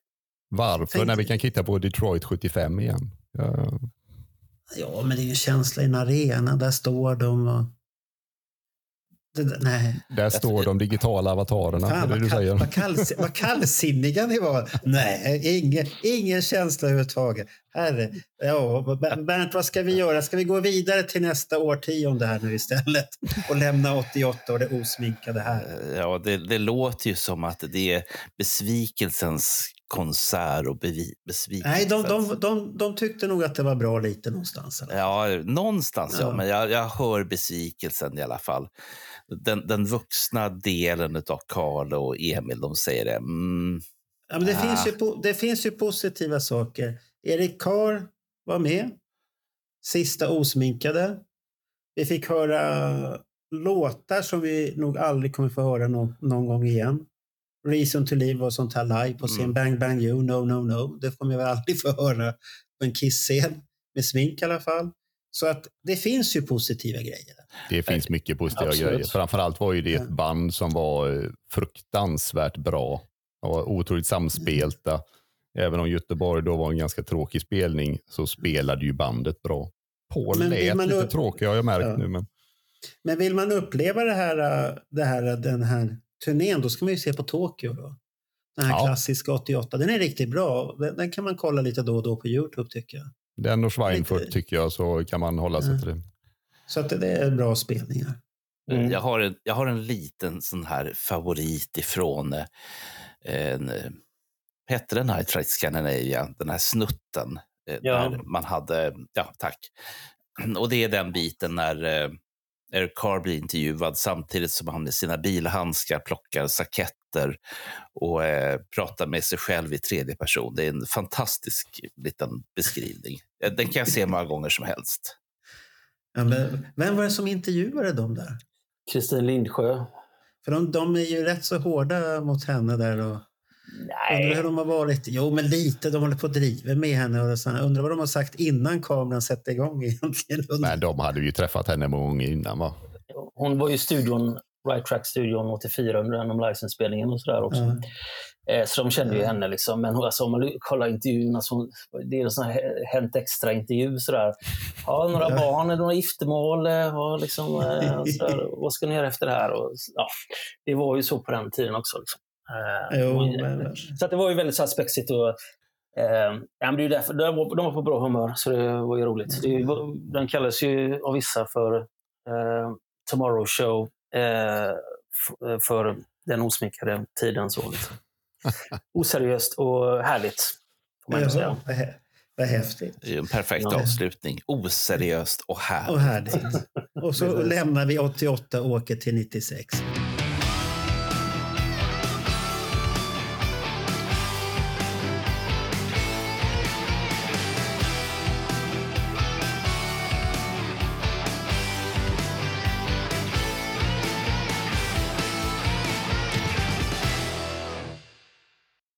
Varför? Tänk- När vi kan titta på Detroit 75 igen. Ja, Ja, men det är ju en känsla i en arena. Där står de och... Det, nej. där står de digitala avatarerna. Fan, vad, du kall, säger. vad, kalls, vad kallsinniga ni var. Nej, ingen, ingen känsla överhuvudtaget. Herre. Ja, Ber- Bernt, vad ska vi göra? Ska vi gå vidare till nästa årtionde här nu istället? Och lämna 88 och det osminkade här? ja, det, det låter ju som att det är besvikelsens konsert och bevi, besvikelsens... Nej, de, de, de, de tyckte nog att det var bra lite någonstans. eller? Ja, någonstans ja. Ja. Men jag, jag hör besvikelsen i alla fall. Den, den vuxna delen av Karl och Emil, de säger det. Mm, Ja, men det, Ah. finns ju, det finns ju positiva saker. Erik Karr var med. Sista osminkade. Vi fick höra låtar som vi nog aldrig kommer få höra nå- någon gång igen. Reason to live och sånt här live på scen. Mm. Bang bang you, no no no. Det kommer vi aldrig få höra på en Kiss-scen. Med smink i alla fall. Så att det finns ju positiva grejer. Det finns mycket positiva Absolut. grejer. Framförallt var ju det ett band som var eh, fruktansvärt bra. Och otroligt samspelta. Även om Göteborg då var en ganska tråkig spelning så spelade ju bandet bra. Paul Men lät man lite tråkig har jag märkt Ja. nu. Men Men vill man uppleva det här, äh, det här, den här turnén, då ska man ju se på Tokyo. Då. Den här Ja. klassiska 88. Den är riktigt bra. Den, den kan man kolla lite då och då på Youtube tycker jag. Den och Schweinfurt Lite- tycker jag så kan man hålla sig Ja. till det. Så att det, är bra spelningar. Mm. jag, har en, jag har en liten sån här favorit ifrån eh, en, eh, hette den här Tried Scandinavia, den här snutten. eh, Ja. Där man hade, ja tack. Och det är den biten när Eric Carr blir intervjuad samtidigt som han med sina bilhandskar plockar saketter och eh, pratar med sig själv i tredje person. Det är en fantastisk liten beskrivning. Den kan jag se många gånger som helst. Ja, men, vem var det som intervjuade dem där? Kristin Lindsjö. För de, de är ju rätt så hårda mot henne där. Och, undrar hur Nej, de har varit. Jo, men lite. De håller på att driva med henne. Och så, undrar vad de har sagt innan kameran sätter igång egentligen. Men de hade ju träffat henne många gånger innan va? hon var ju i studion, Right Track-studion 84 under den om liveinspelningen och sådär också. Ja. Eh, Så de kände ju Ja. henne. Liksom. Men alltså, om man kollar intervjun, alltså, det är en sån här Hänt Extra-intervju. Sådär. Ja, några Ja. barn, några giftermål, eh, och liksom, eh, sådär, vad ska ni göra efter det här? Och, ja, det var ju så på den tiden också. Liksom. Eh, Jo, och- men- så det var ju väldigt så här spexigt. Och, eh, ja, men det är ju därför, de, var, de var på bra humör, så det var ju roligt. Det, var- den kallas ju av vissa för eh, Tomorrow Show eh, f- för den osminkade tiden. Så, liksom. Oseriöst och härligt, får man säga. vad, hä- vad häftigt. Det är en perfekt Ja. avslutning. Oseriöst och härligt. Och härligt. Och så lämnar vi 88 och åker till 96.